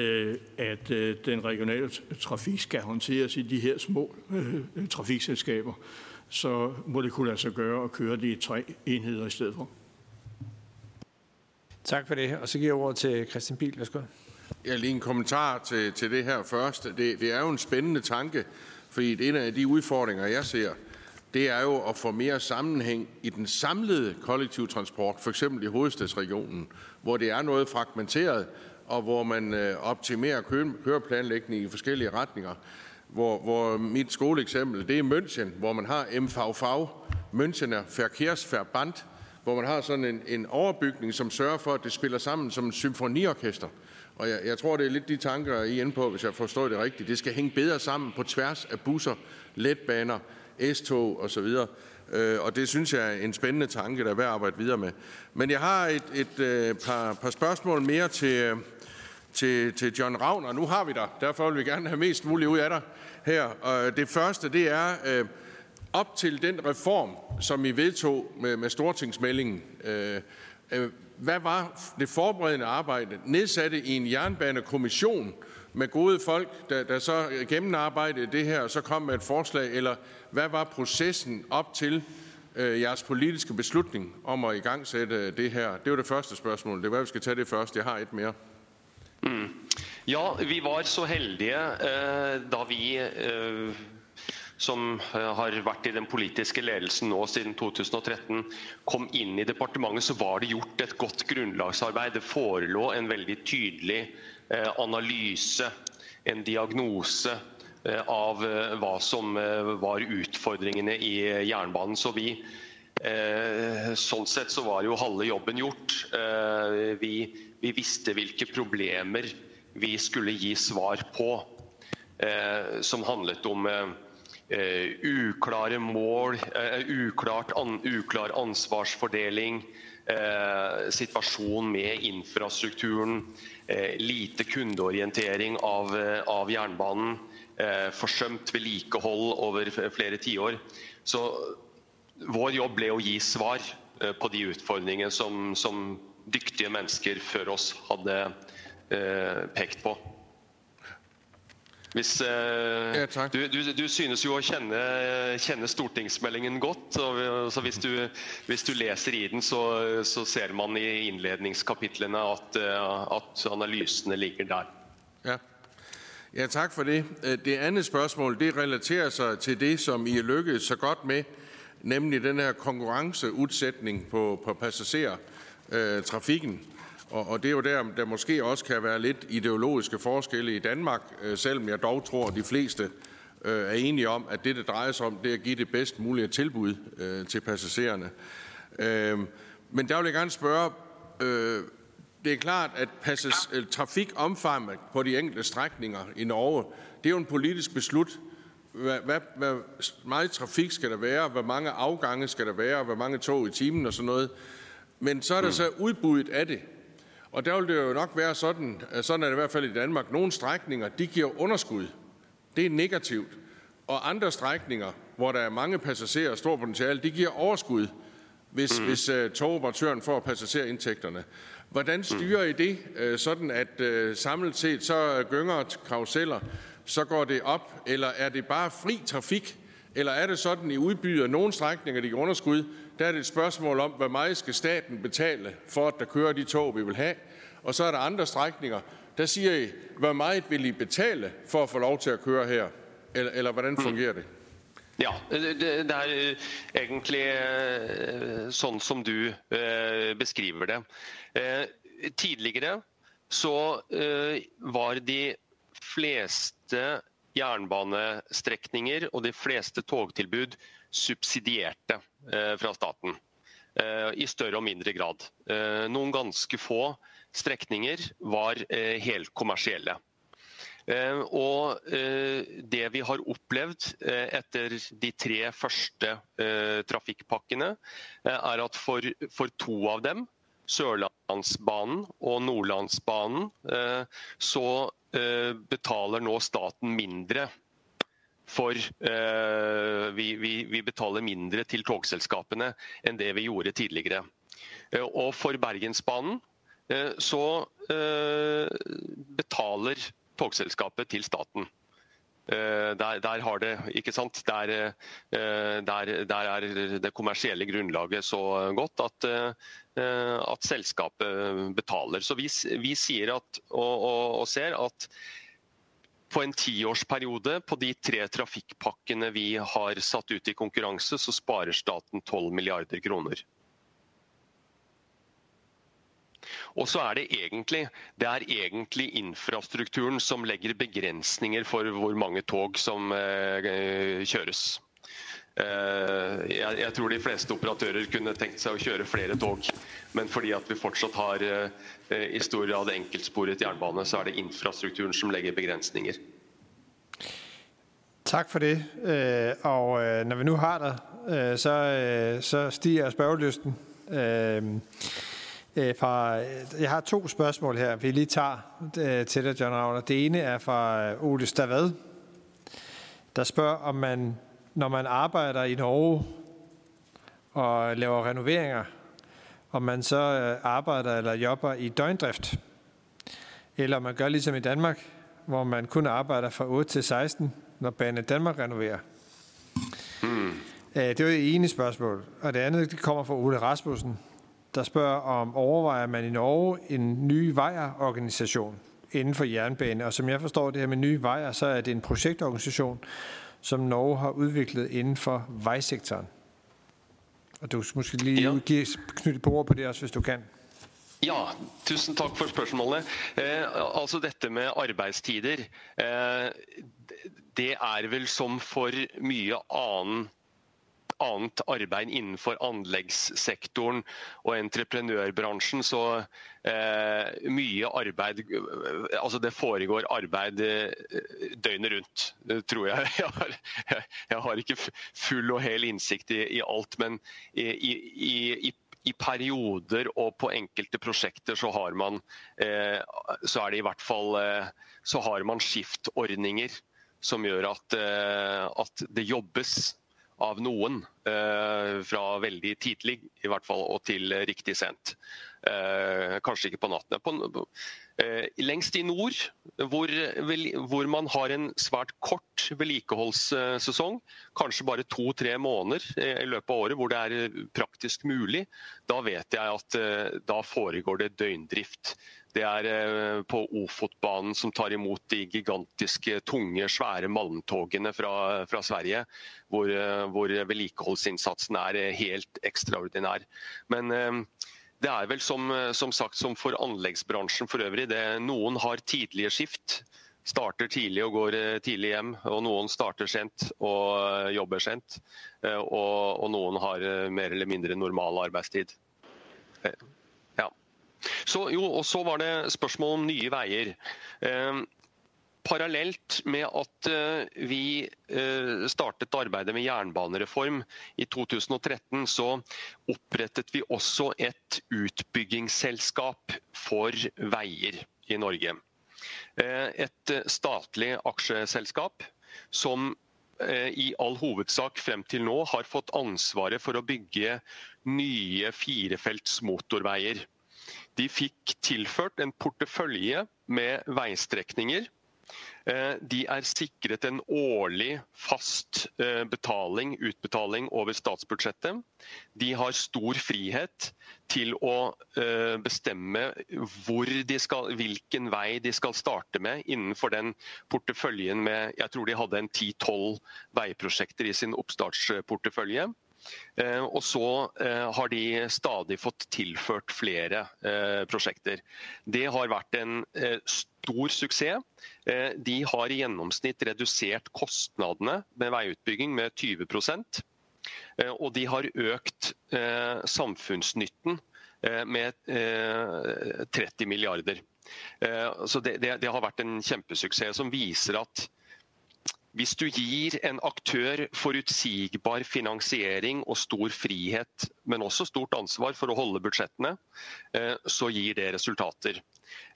at den regionale trafik skal håndteres i de her små trafikselskaber. Så må det kunne lade sig gøre at køre de tre enheder i stedet for. Tak for det. Og så giver jeg ordet til Christian Biel. Værsgo. Ja, lige en kommentar til, til det her først. Det, det er jo en spændende tanke, fordi en af de udfordringer, jeg ser, det er jo at få mere sammenhæng i den samlede kollektive transport, for eksempel i hovedstadsregionen, hvor det er noget fragmenteret, og hvor man øh, optimerer køreplanlægning i forskellige retninger. Hvor, hvor mit skoleeksempel, det er München, hvor man har MVV, Münchener Verkehrsverband, hvor man har sådan en, en overbygning, som sørger for, at det spiller sammen som en symfoniorkester. Og jeg, jeg tror, det er lidt de tanker, I er inde på, hvis jeg forstår det rigtigt. Det skal hænge bedre sammen på tværs af busser, letbaner, S-tog osv. Øh, og det synes jeg er en spændende tanke, der er værd at arbejde videre med. Men jeg har et, et, et par, par spørgsmål mere til, øh, til, til John Ravner. Nu har vi dig, derfor vil vi gerne have mest muligt ud af dig her. Og det første, det er øh, op til den reform, som I vedtog med, med Stortingsmeldingen. Øh, øh, hvad var det forberedende arbejde? Nedsatte i en jernbanekommission med gode folk, der, der så gennemarbejdede det her, og så kom med et forslag, eller hvad var processen op til øh, jeres politiske beslutning om at igangsætte det her? Det var det første spørgsmål. Det var, vi skal tage det først. Jeg har et mere. Mm. Ja, vi var så heldige, øh, da vi øh, som øh, har vært i den politiske ledelsen nå siden 2013, kom inn i departementet, så var det gjort et godt grunnlagsarbeid. Det forelå en veldig tydelig Eh, analyse, en diagnose eh, av eh, hva som var utfordringene i jernbanen. Så vi Sånn sett så var jo halve jobben gjort. Vi, vi visste hvilke problemer vi skulle gi svar på, som handlet om eh, uklare mål, eh, uklart an, uklar ansvarsfordeling, eh, situasjon med infrastrukturen, Eh, lite kundeorientering av, eh, av jernbanen, eh, forsømt vedlikehold over flere tiår. Så vår jobb ble å gi svar eh, på de utfordringene som, som dyktige mennesker før oss hadde pekt på. Hvis, eh, ja, du, du, du, synes jo å kjenne, kjenne stortingsmeldingen godt. Og, så hvis du, hvis du, leser i den, så, så, ser man i innledningskapitlene at, eh, at analysene ligger der. Ja. ja, takk for det. Øh, det andet spørsmål det relaterer seg til det som I er lykkedes så godt med, nemlig den her konkurranceudsætning på, på passagertrafikken. Og, og det er jo der, der måske også kan være lidt ideologiske forskelle i Danmark, øh, selvom jeg dog tror, at de fleste øh, er enige om, at det, det drejer sig om, det er at give det bedst mulige tilbud øh, til passagererne. Øh, men der vil jeg gerne spørge, øh, det er klart, at passes, trafikomfanget på de enkelte strækninger i Norge, det er jo en politisk beslut. Hvad, hvad, hvad meget trafik skal der være, hvor mange afgange skal der være, hvor mange tog i timen og sådan noget. Men så er der så udbuddet af det. Og der vil det jo nok være sådan, sådan er det i hvert fald i Danmark, nogle strækninger, de giver underskud. Det er negativt. Og andre strækninger, hvor der er mange passagerer og stor potentiale, de giver overskud, hvis, mm. hvis uh, togoperatøren får passagerindtægterne. Hvordan styrer I det, uh, sådan at uh, samlet set så gynger karuseller, så går det op, eller er det bare fri trafik, eller er det sådan, I udbyder nogle strækninger, de giver underskud, der er det et spørgsmål om, hvor meget skal staten betale for, at der kører de tog, vi vil have. Og så er der andre strækninger, der siger I, hvor meget vil I betale for at få lov til at køre her? Eller, eller hvordan mm. fungerer det? Ja, det, det er eh, egentlig eh, sånn som du eh, beskriver det. Tidligere så var de fleste jernbanestrekninger og de fleste togtilbud subsidierte fra staten. I større og mindre grad. Noen ganske få strekninger var eh, helkommersielle. Eh, og eh, det vi har opplevd etter de tre første trafikkpakkene, er at for, for to av dem, Sørlandsbanen og Nordlandsbanen, så betaler nå staten mindre for eh, vi, vi, vi, betaler mindre til togselskapene enn det vi gjorde tidligere. Og for Bergensbanen Eh, så eh, betaler togselskapet til staten. Eh, der, der, har det, ikke sant? Der, eh, der, der, er det kommersielle grunnlaget så godt at, eh, at selskapet betaler. Så vi, vi sier at, og, og, og ser at på en tiårsperiode på de tre trafikkpakkene vi har satt ut i konkurranse, så sparer staten 12 milliarder kroner. Og så er det egentlig, det er egentlig infrastrukturen som legger begrensninger for hvor mange tog som kjøres. Eh, eh jeg, tror de fleste operatører kunne tenkt seg å kjøre flere tog. Men fordi at vi fortsatt har eh, i stor grad enkeltsporet jernbane, så er det infrastrukturen som legger begrensninger. Tak for det. Eh, og når vi nu har dig, så, så stiger spørgelysten. Fra, jeg har to spørgsmål her, vi lige tager til dig, John Ravner. Det ene er fra Ole Stavad, der spørger, om man når man arbejder i Norge og laver renoveringer, om man så øh, arbejder eller jobber i døgndrift, eller om man gør ligesom i Danmark, hvor man kun arbejder fra 8 til 16, når Bane Danmark renoverer. Hmm. Det var det ene spørgsmål. Og det andet det kommer fra Ole Rasmussen, der spørger om overvejer man i Norge en ny vejerorganisation inden for jernbane. Og som jeg forstår det her med nye vejer, så er det en projektorganisation, som Norge har udviklet inden for vejsektoren. Og du skal måske lige ja. give, knytte på ord på det også, hvis du kan. Ja, tusen takk for spørsmålet. Eh, altså dette med arbeidstider. Eh, det er vel som for mye annen annet arbeid innenfor anleggssektoren og entreprenørbransjen, så eh, mye arbeid Altså det foregår arbeid eh, døgnet rundt, tror jeg. Jeg har, jeg har ikke full og hel innsikt i, i alt, men i, i, i i perioder og på enkelte prosjekter så har man eh, så er det i hvert fall eh, så har man skiftordninger som gjør at, eh, at det jobbes av noen eh, fra veldig tidlig i hvert fall, og til riktig sent. Eh, kanskje ikke på natten. På, eh, lengst i nord, hvor, hvor, man har en svært kort vedlikeholdssesong, kanskje bare to-tre måneder eh, i løpet av året hvor det er praktisk mulig, da vet jeg at eh, da foregår det døgndrift. Det er eh, på Ofotbanen som tar imot de gigantiske, tunge, svære malmtogene fra, fra Sverige. Hvor, eh, hvor vedlikeholdsinnsatsen er eh, helt ekstraordinær. Men det er vel som, som, sagt som for anleggsbransjen for øvrig. Det, noen har tidlige skift. Starter tidlig og går tidlig hjem. Og noen starter sent og jobber sent. Og, og noen har mer eller mindre normal arbeidstid. Så, jo, og så var det spørsmål om Nye Veier. Eh, parallelt med at eh, vi eh, startet arbeidet med jernbanereform i 2013, så opprettet vi også et utbyggingsselskap for veier i Norge. Eh, et statlig aksjeselskap som eh, i all hovedsak frem til nå har fått ansvaret for å bygge nye firefelts motorveier. De fikk tilført en portefølje med veistrekninger. Eh, de er sikret en årlig fast eh, betaling, utbetaling over statsbudsjettet. De har stor frihet til å eh, bestemme skal, hvilken vei de skal starte med innenfor den porteføljen med jeg tror de hadde en 10-12 veiprosjekter i sin oppstartsportefølje. Eh, og så eh, har de stadig fått tilført flere eh, prosjekter. Det har vært en eh, stor suksess. Eh, de har i gjennomsnitt redusert kostnadene med veiutbygging med 20% og de har økt samfunnsnytten med 30 milliarder. Så det, det, det har vært en kjempesuksess som viser at hvis du gir en aktør forutsigbar finansiering og stor frihet, men også stort ansvar for å holde budsjettene, eh, så gir det resultater.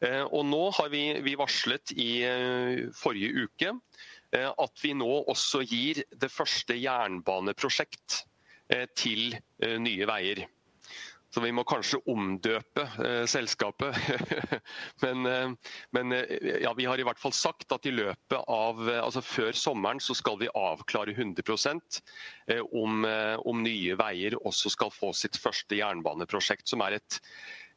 Eh, og nå har vi, vi varslet i eh, forrige uke eh, at vi nå også gir det første jernbaneprosjekt eh, til Nye Veier. Så vi må kanskje omdøpe eh, selskapet. men, eh, men eh, ja, vi har i hvert fall sagt at i løpet av eh, altså Før sommeren så skal vi avklare 100 eh, om, eh, om Nye Veier også skal få sitt første jernbaneprosjekt, som er et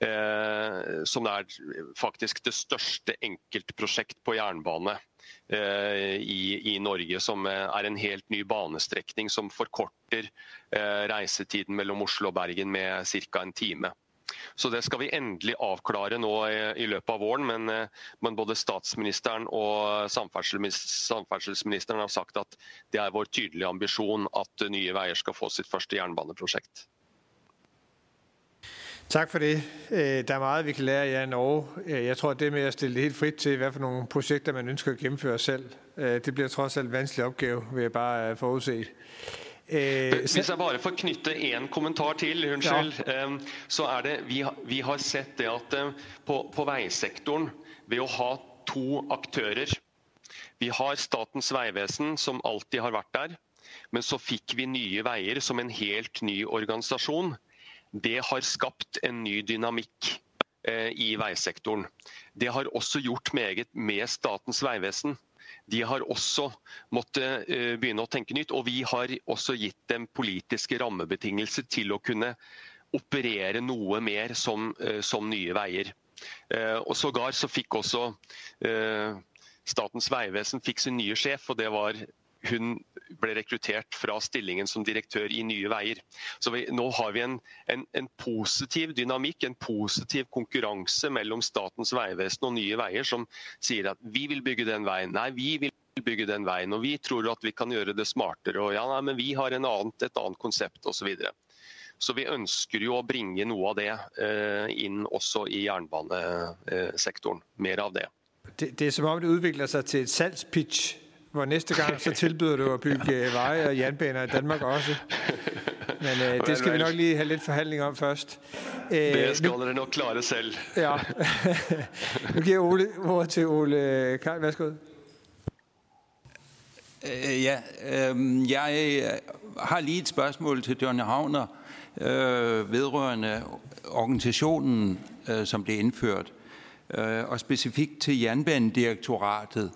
Eh, som er eh, faktisk det største enkeltprosjekt på jernbane Eh, i, i, Norge, som eh, er en helt ny banestrekning som forkorter eh, reisetiden mellom Oslo og Bergen med ca. en time. Så Det skal vi endelig avklare nå i løpet av våren. Men, men både statsministeren og samferdselsministeren har sagt at det er vår tydelige ambisjon at Nye Veier skal få sitt første jernbaneprosjekt. Tak for det. Øh, der er meget, vi kan lære af jer i Norge. Øh, jeg tror, at det med at stille det helt frit til, hvad for nogle projekter man ønsker at gennemføre selv, øh, det bliver trods alt en vanskelig opgave, vil jeg bare forudse. Hvis jeg bare får knytte en kommentar til, unnskyld, ja. så er det, vi har, vi har sett det at på, på veisektoren, ved å ha to aktører Vi har Statens vegvesen, som alltid har vært der. Men så fikk vi Nye Veier som en helt ny organisasjon det har skapt en ny dynamikk eh, i veisektoren. Det har også gjort meget med Statens vegvesen. De har også måttet eh, begynne å tenke nytt, og vi har også gitt dem politiske rammebetingelser til å kunne operere noe mer som, eh, som Nye Veier. Og Sågar så fikk også Statens vegvesen fikk sin nye sjef, og det var hun ble rekruttert fra stillingen som direktør i Nye Veier. Så vi, Nå har vi en, en, en, positiv dynamikk, en positiv konkurranse mellom Statens vegvesen og Nye Veier, som sier at vi vil bygge den veien. Nei, vi vil bygge den veien. Og vi tror at vi kan gjøre det smartere. Og ja, nei, men vi har en annet, et annet konsept osv. Så, videre. så vi ønsker jo å bringe noe av det eh, inn også i jernbanesektoren. Mer av det. det. Det er som om det utvikler seg til et salgspitch, hvor næste gang så tilbyder du at bygge veje og jernbaner i Danmark også. Men øh, det skal vi nok lige have lidt forhandling om først. Øh, Det skal dere nok klare selv. Ja. nu giver Ole ordet til Ole Karl. Værsgo. Øh, Ja, øh, jeg øh, har lige et spørgsmål til John Havner øh, vedrørende organisationen, øh, som blev indført, øh, Øh, og specifikt til Jernbanedirektoratet.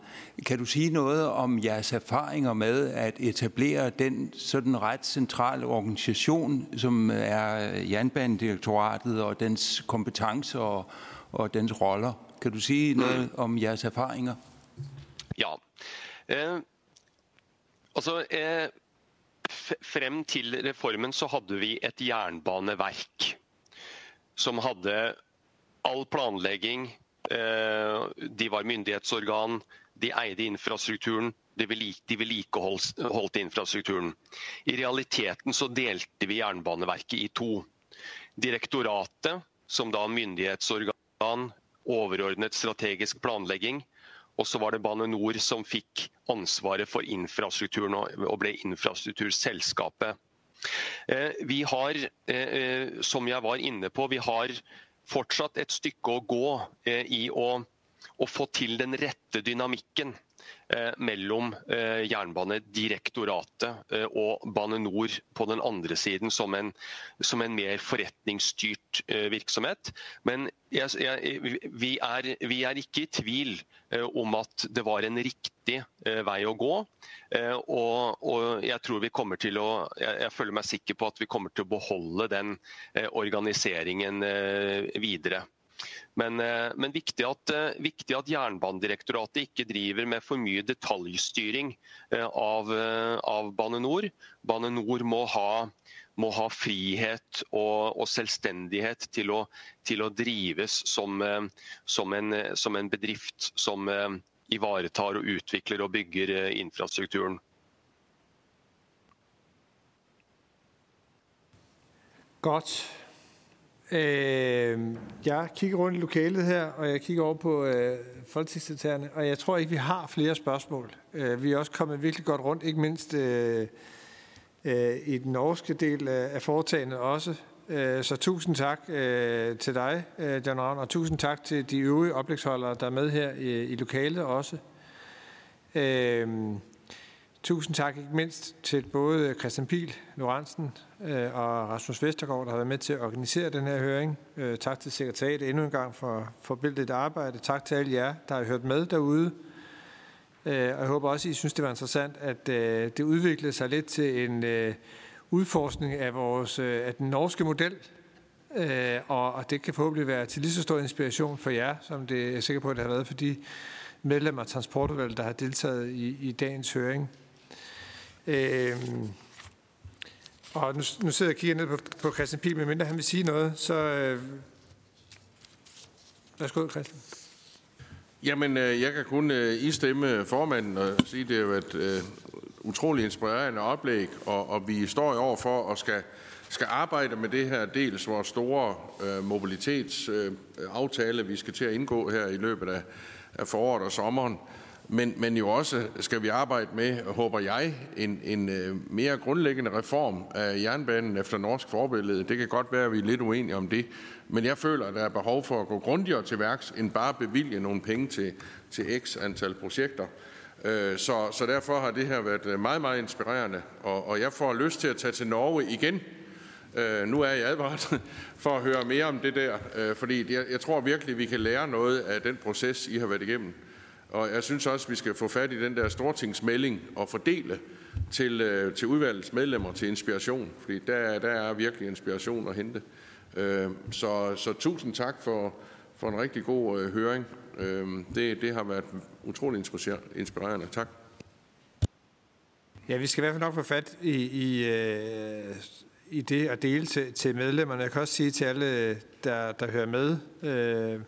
Kan du sige noget om jeres erfaringer med at etablere den sådan ret centrale organisation, som er Jernbanedirektoratet og dens kompetencer og, og dens roller? Kan du sige noget om jeres erfaringer? Ja. Eh, altså, eh, frem til reformen så hadde vi et jernbaneverk som hadde all planlegging. Eh, de var myndighetsorgan, de eide infrastrukturen, de vedlikeholdt infrastrukturen. I realiteten så delte vi Jernbaneverket i to. Direktoratet, som da myndighetsorgan, overordnet strategisk planlegging, og så var det Bane Nor som fikk ansvaret for infrastrukturen og ble infrastrukturselskapet. Eh, Vi har, eh, eh, som jeg var inne på, vi har fortsatt et stykke å gå eh, i å, å få til den rette dynamikken. Eh, mellom eh, Jernbanedirektoratet eh, og Bane Nor på den andre siden som en, som en mer forretningsstyrt eh, virksomhet. Men jeg, jeg, vi, er, vi er ikke i tvil om at det var en riktig vei å gå. Eh, og, og jeg tror vi kommer til å jeg, føler meg sikker på at vi kommer til å beholde den organiseringen videre. Men, eh, men viktig, at, eh, viktig at Jernbanedirektoratet ikke driver med for mye detaljstyring eh, av, av Bane Nor. Bane Nor må ha, må ha frihet og, og selvstendighet til å, til å drives som, som, en, som en bedrift som ivaretar og utvikler og bygger infrastrukturen. Godt. Øh, jeg kigger rundt i lokalet her, og jeg kigger over på øh, folketingssekretærerne, og jeg tror ikke, vi har flere spørgsmål. Øh, vi er også kommet virkelig godt rundt, ikke mindst øh, øh, i den norske del af, af foretagendet også. Øh, så tusind tak øh, til dig, øh, John Ravn, og tusind tak til de øvrige oplægsholdere, der er med her i, i lokalet også. Øh, Tusind tak ikke mindst til både Christian Pil, Lorentzen øh, og Rasmus Vestergaard, der har været med til at organisere den her høring. Øh, tak til sekretariatet endnu en gang for forbilledet arbejde. Tak til alle jer, der har hørt med derude. Øh, og jeg håber også, I synes, det var interessant, at det udviklede sig lidt til en udforskning af, vores, af den norske model. Og, det kan forhåbentlig være til lige så stor inspiration for jer, som det jeg er sikker på, at det har været for de medlemmer af transportudvalget, der har deltaget i, i dagens høring. Øh, og nu, nu sidder jeg og kigger ned på, på Christian Pil, medmindre han vil sige noget, så øh, værsgo Christian. Jamen, øh, jeg kan kun øh, istemme formanden og sige, at det har været øh, utrolig inspirerende oplæg, og, og vi står i over for at skal, skal arbejde med det her dels vores store øh, mobilitetsaftale, øh, vi skal til at indgå her i løbet af, af foråret og sommeren. Men, men jo også skal vi arbejde med, håber jeg, en, en øh, mere grundlæggende reform af jernbanen efter norsk forbillede. Det kan godt være, at vi er lidt uenige om det, men jeg føler, at der er behov for at gå grundigere til værks, end bare bevilge nogle penge til, til x antal projekter. Øh, så, så derfor har det her været øh, meget, meget inspirerende, og, og jeg får lyst til at tage til Norge igen. Øh, Nu er jeg advaret for at høre mere om det der, øh, fordi jeg, jeg tror virkelig, vi kan lære noget af den proces, I har været igennem. Og jeg synes også, vi skal få fat i den der stortingsmelding og fordele til, øh, til udvalgets medlemmer til inspiration, fordi der, der er virkelig inspiration at hente. Øh, Så, så tusind tak for, for en rigtig god øh, høring. Øh, Det, det har været utrolig inspirerende- Tak. Ja, vi skal i hvert fald nok få fat i, i, øh, i det at dele til, til medlemmerne. Jeg kan også sige til alle, øh, der, der hører med, øh,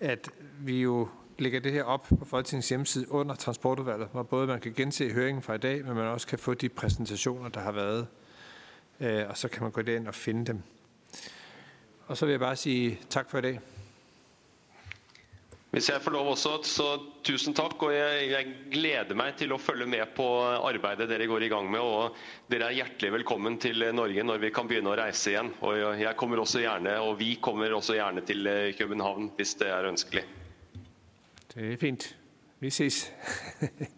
at vi jo lægger det her op på Folketingets hjemmeside under transportudvalget, hvor både man kan gense høringen fra i dag, men man også kan få de præsentationer, der har været. Øh, og så kan man gå ind og finde dem. Og så vil jeg bare sige tak for i dag. Hvis jeg får lov også, så tusen takk. Og jeg, jeg, gleder meg til å følge med på arbeidet dere går i gang med. Og dere er hjertelig velkommen til Norge når vi kan begynne å reise igjen. Og jeg kommer også gjerne, og vi kommer også gjerne til København hvis det er ønskelig. Eh, fint, mis siis?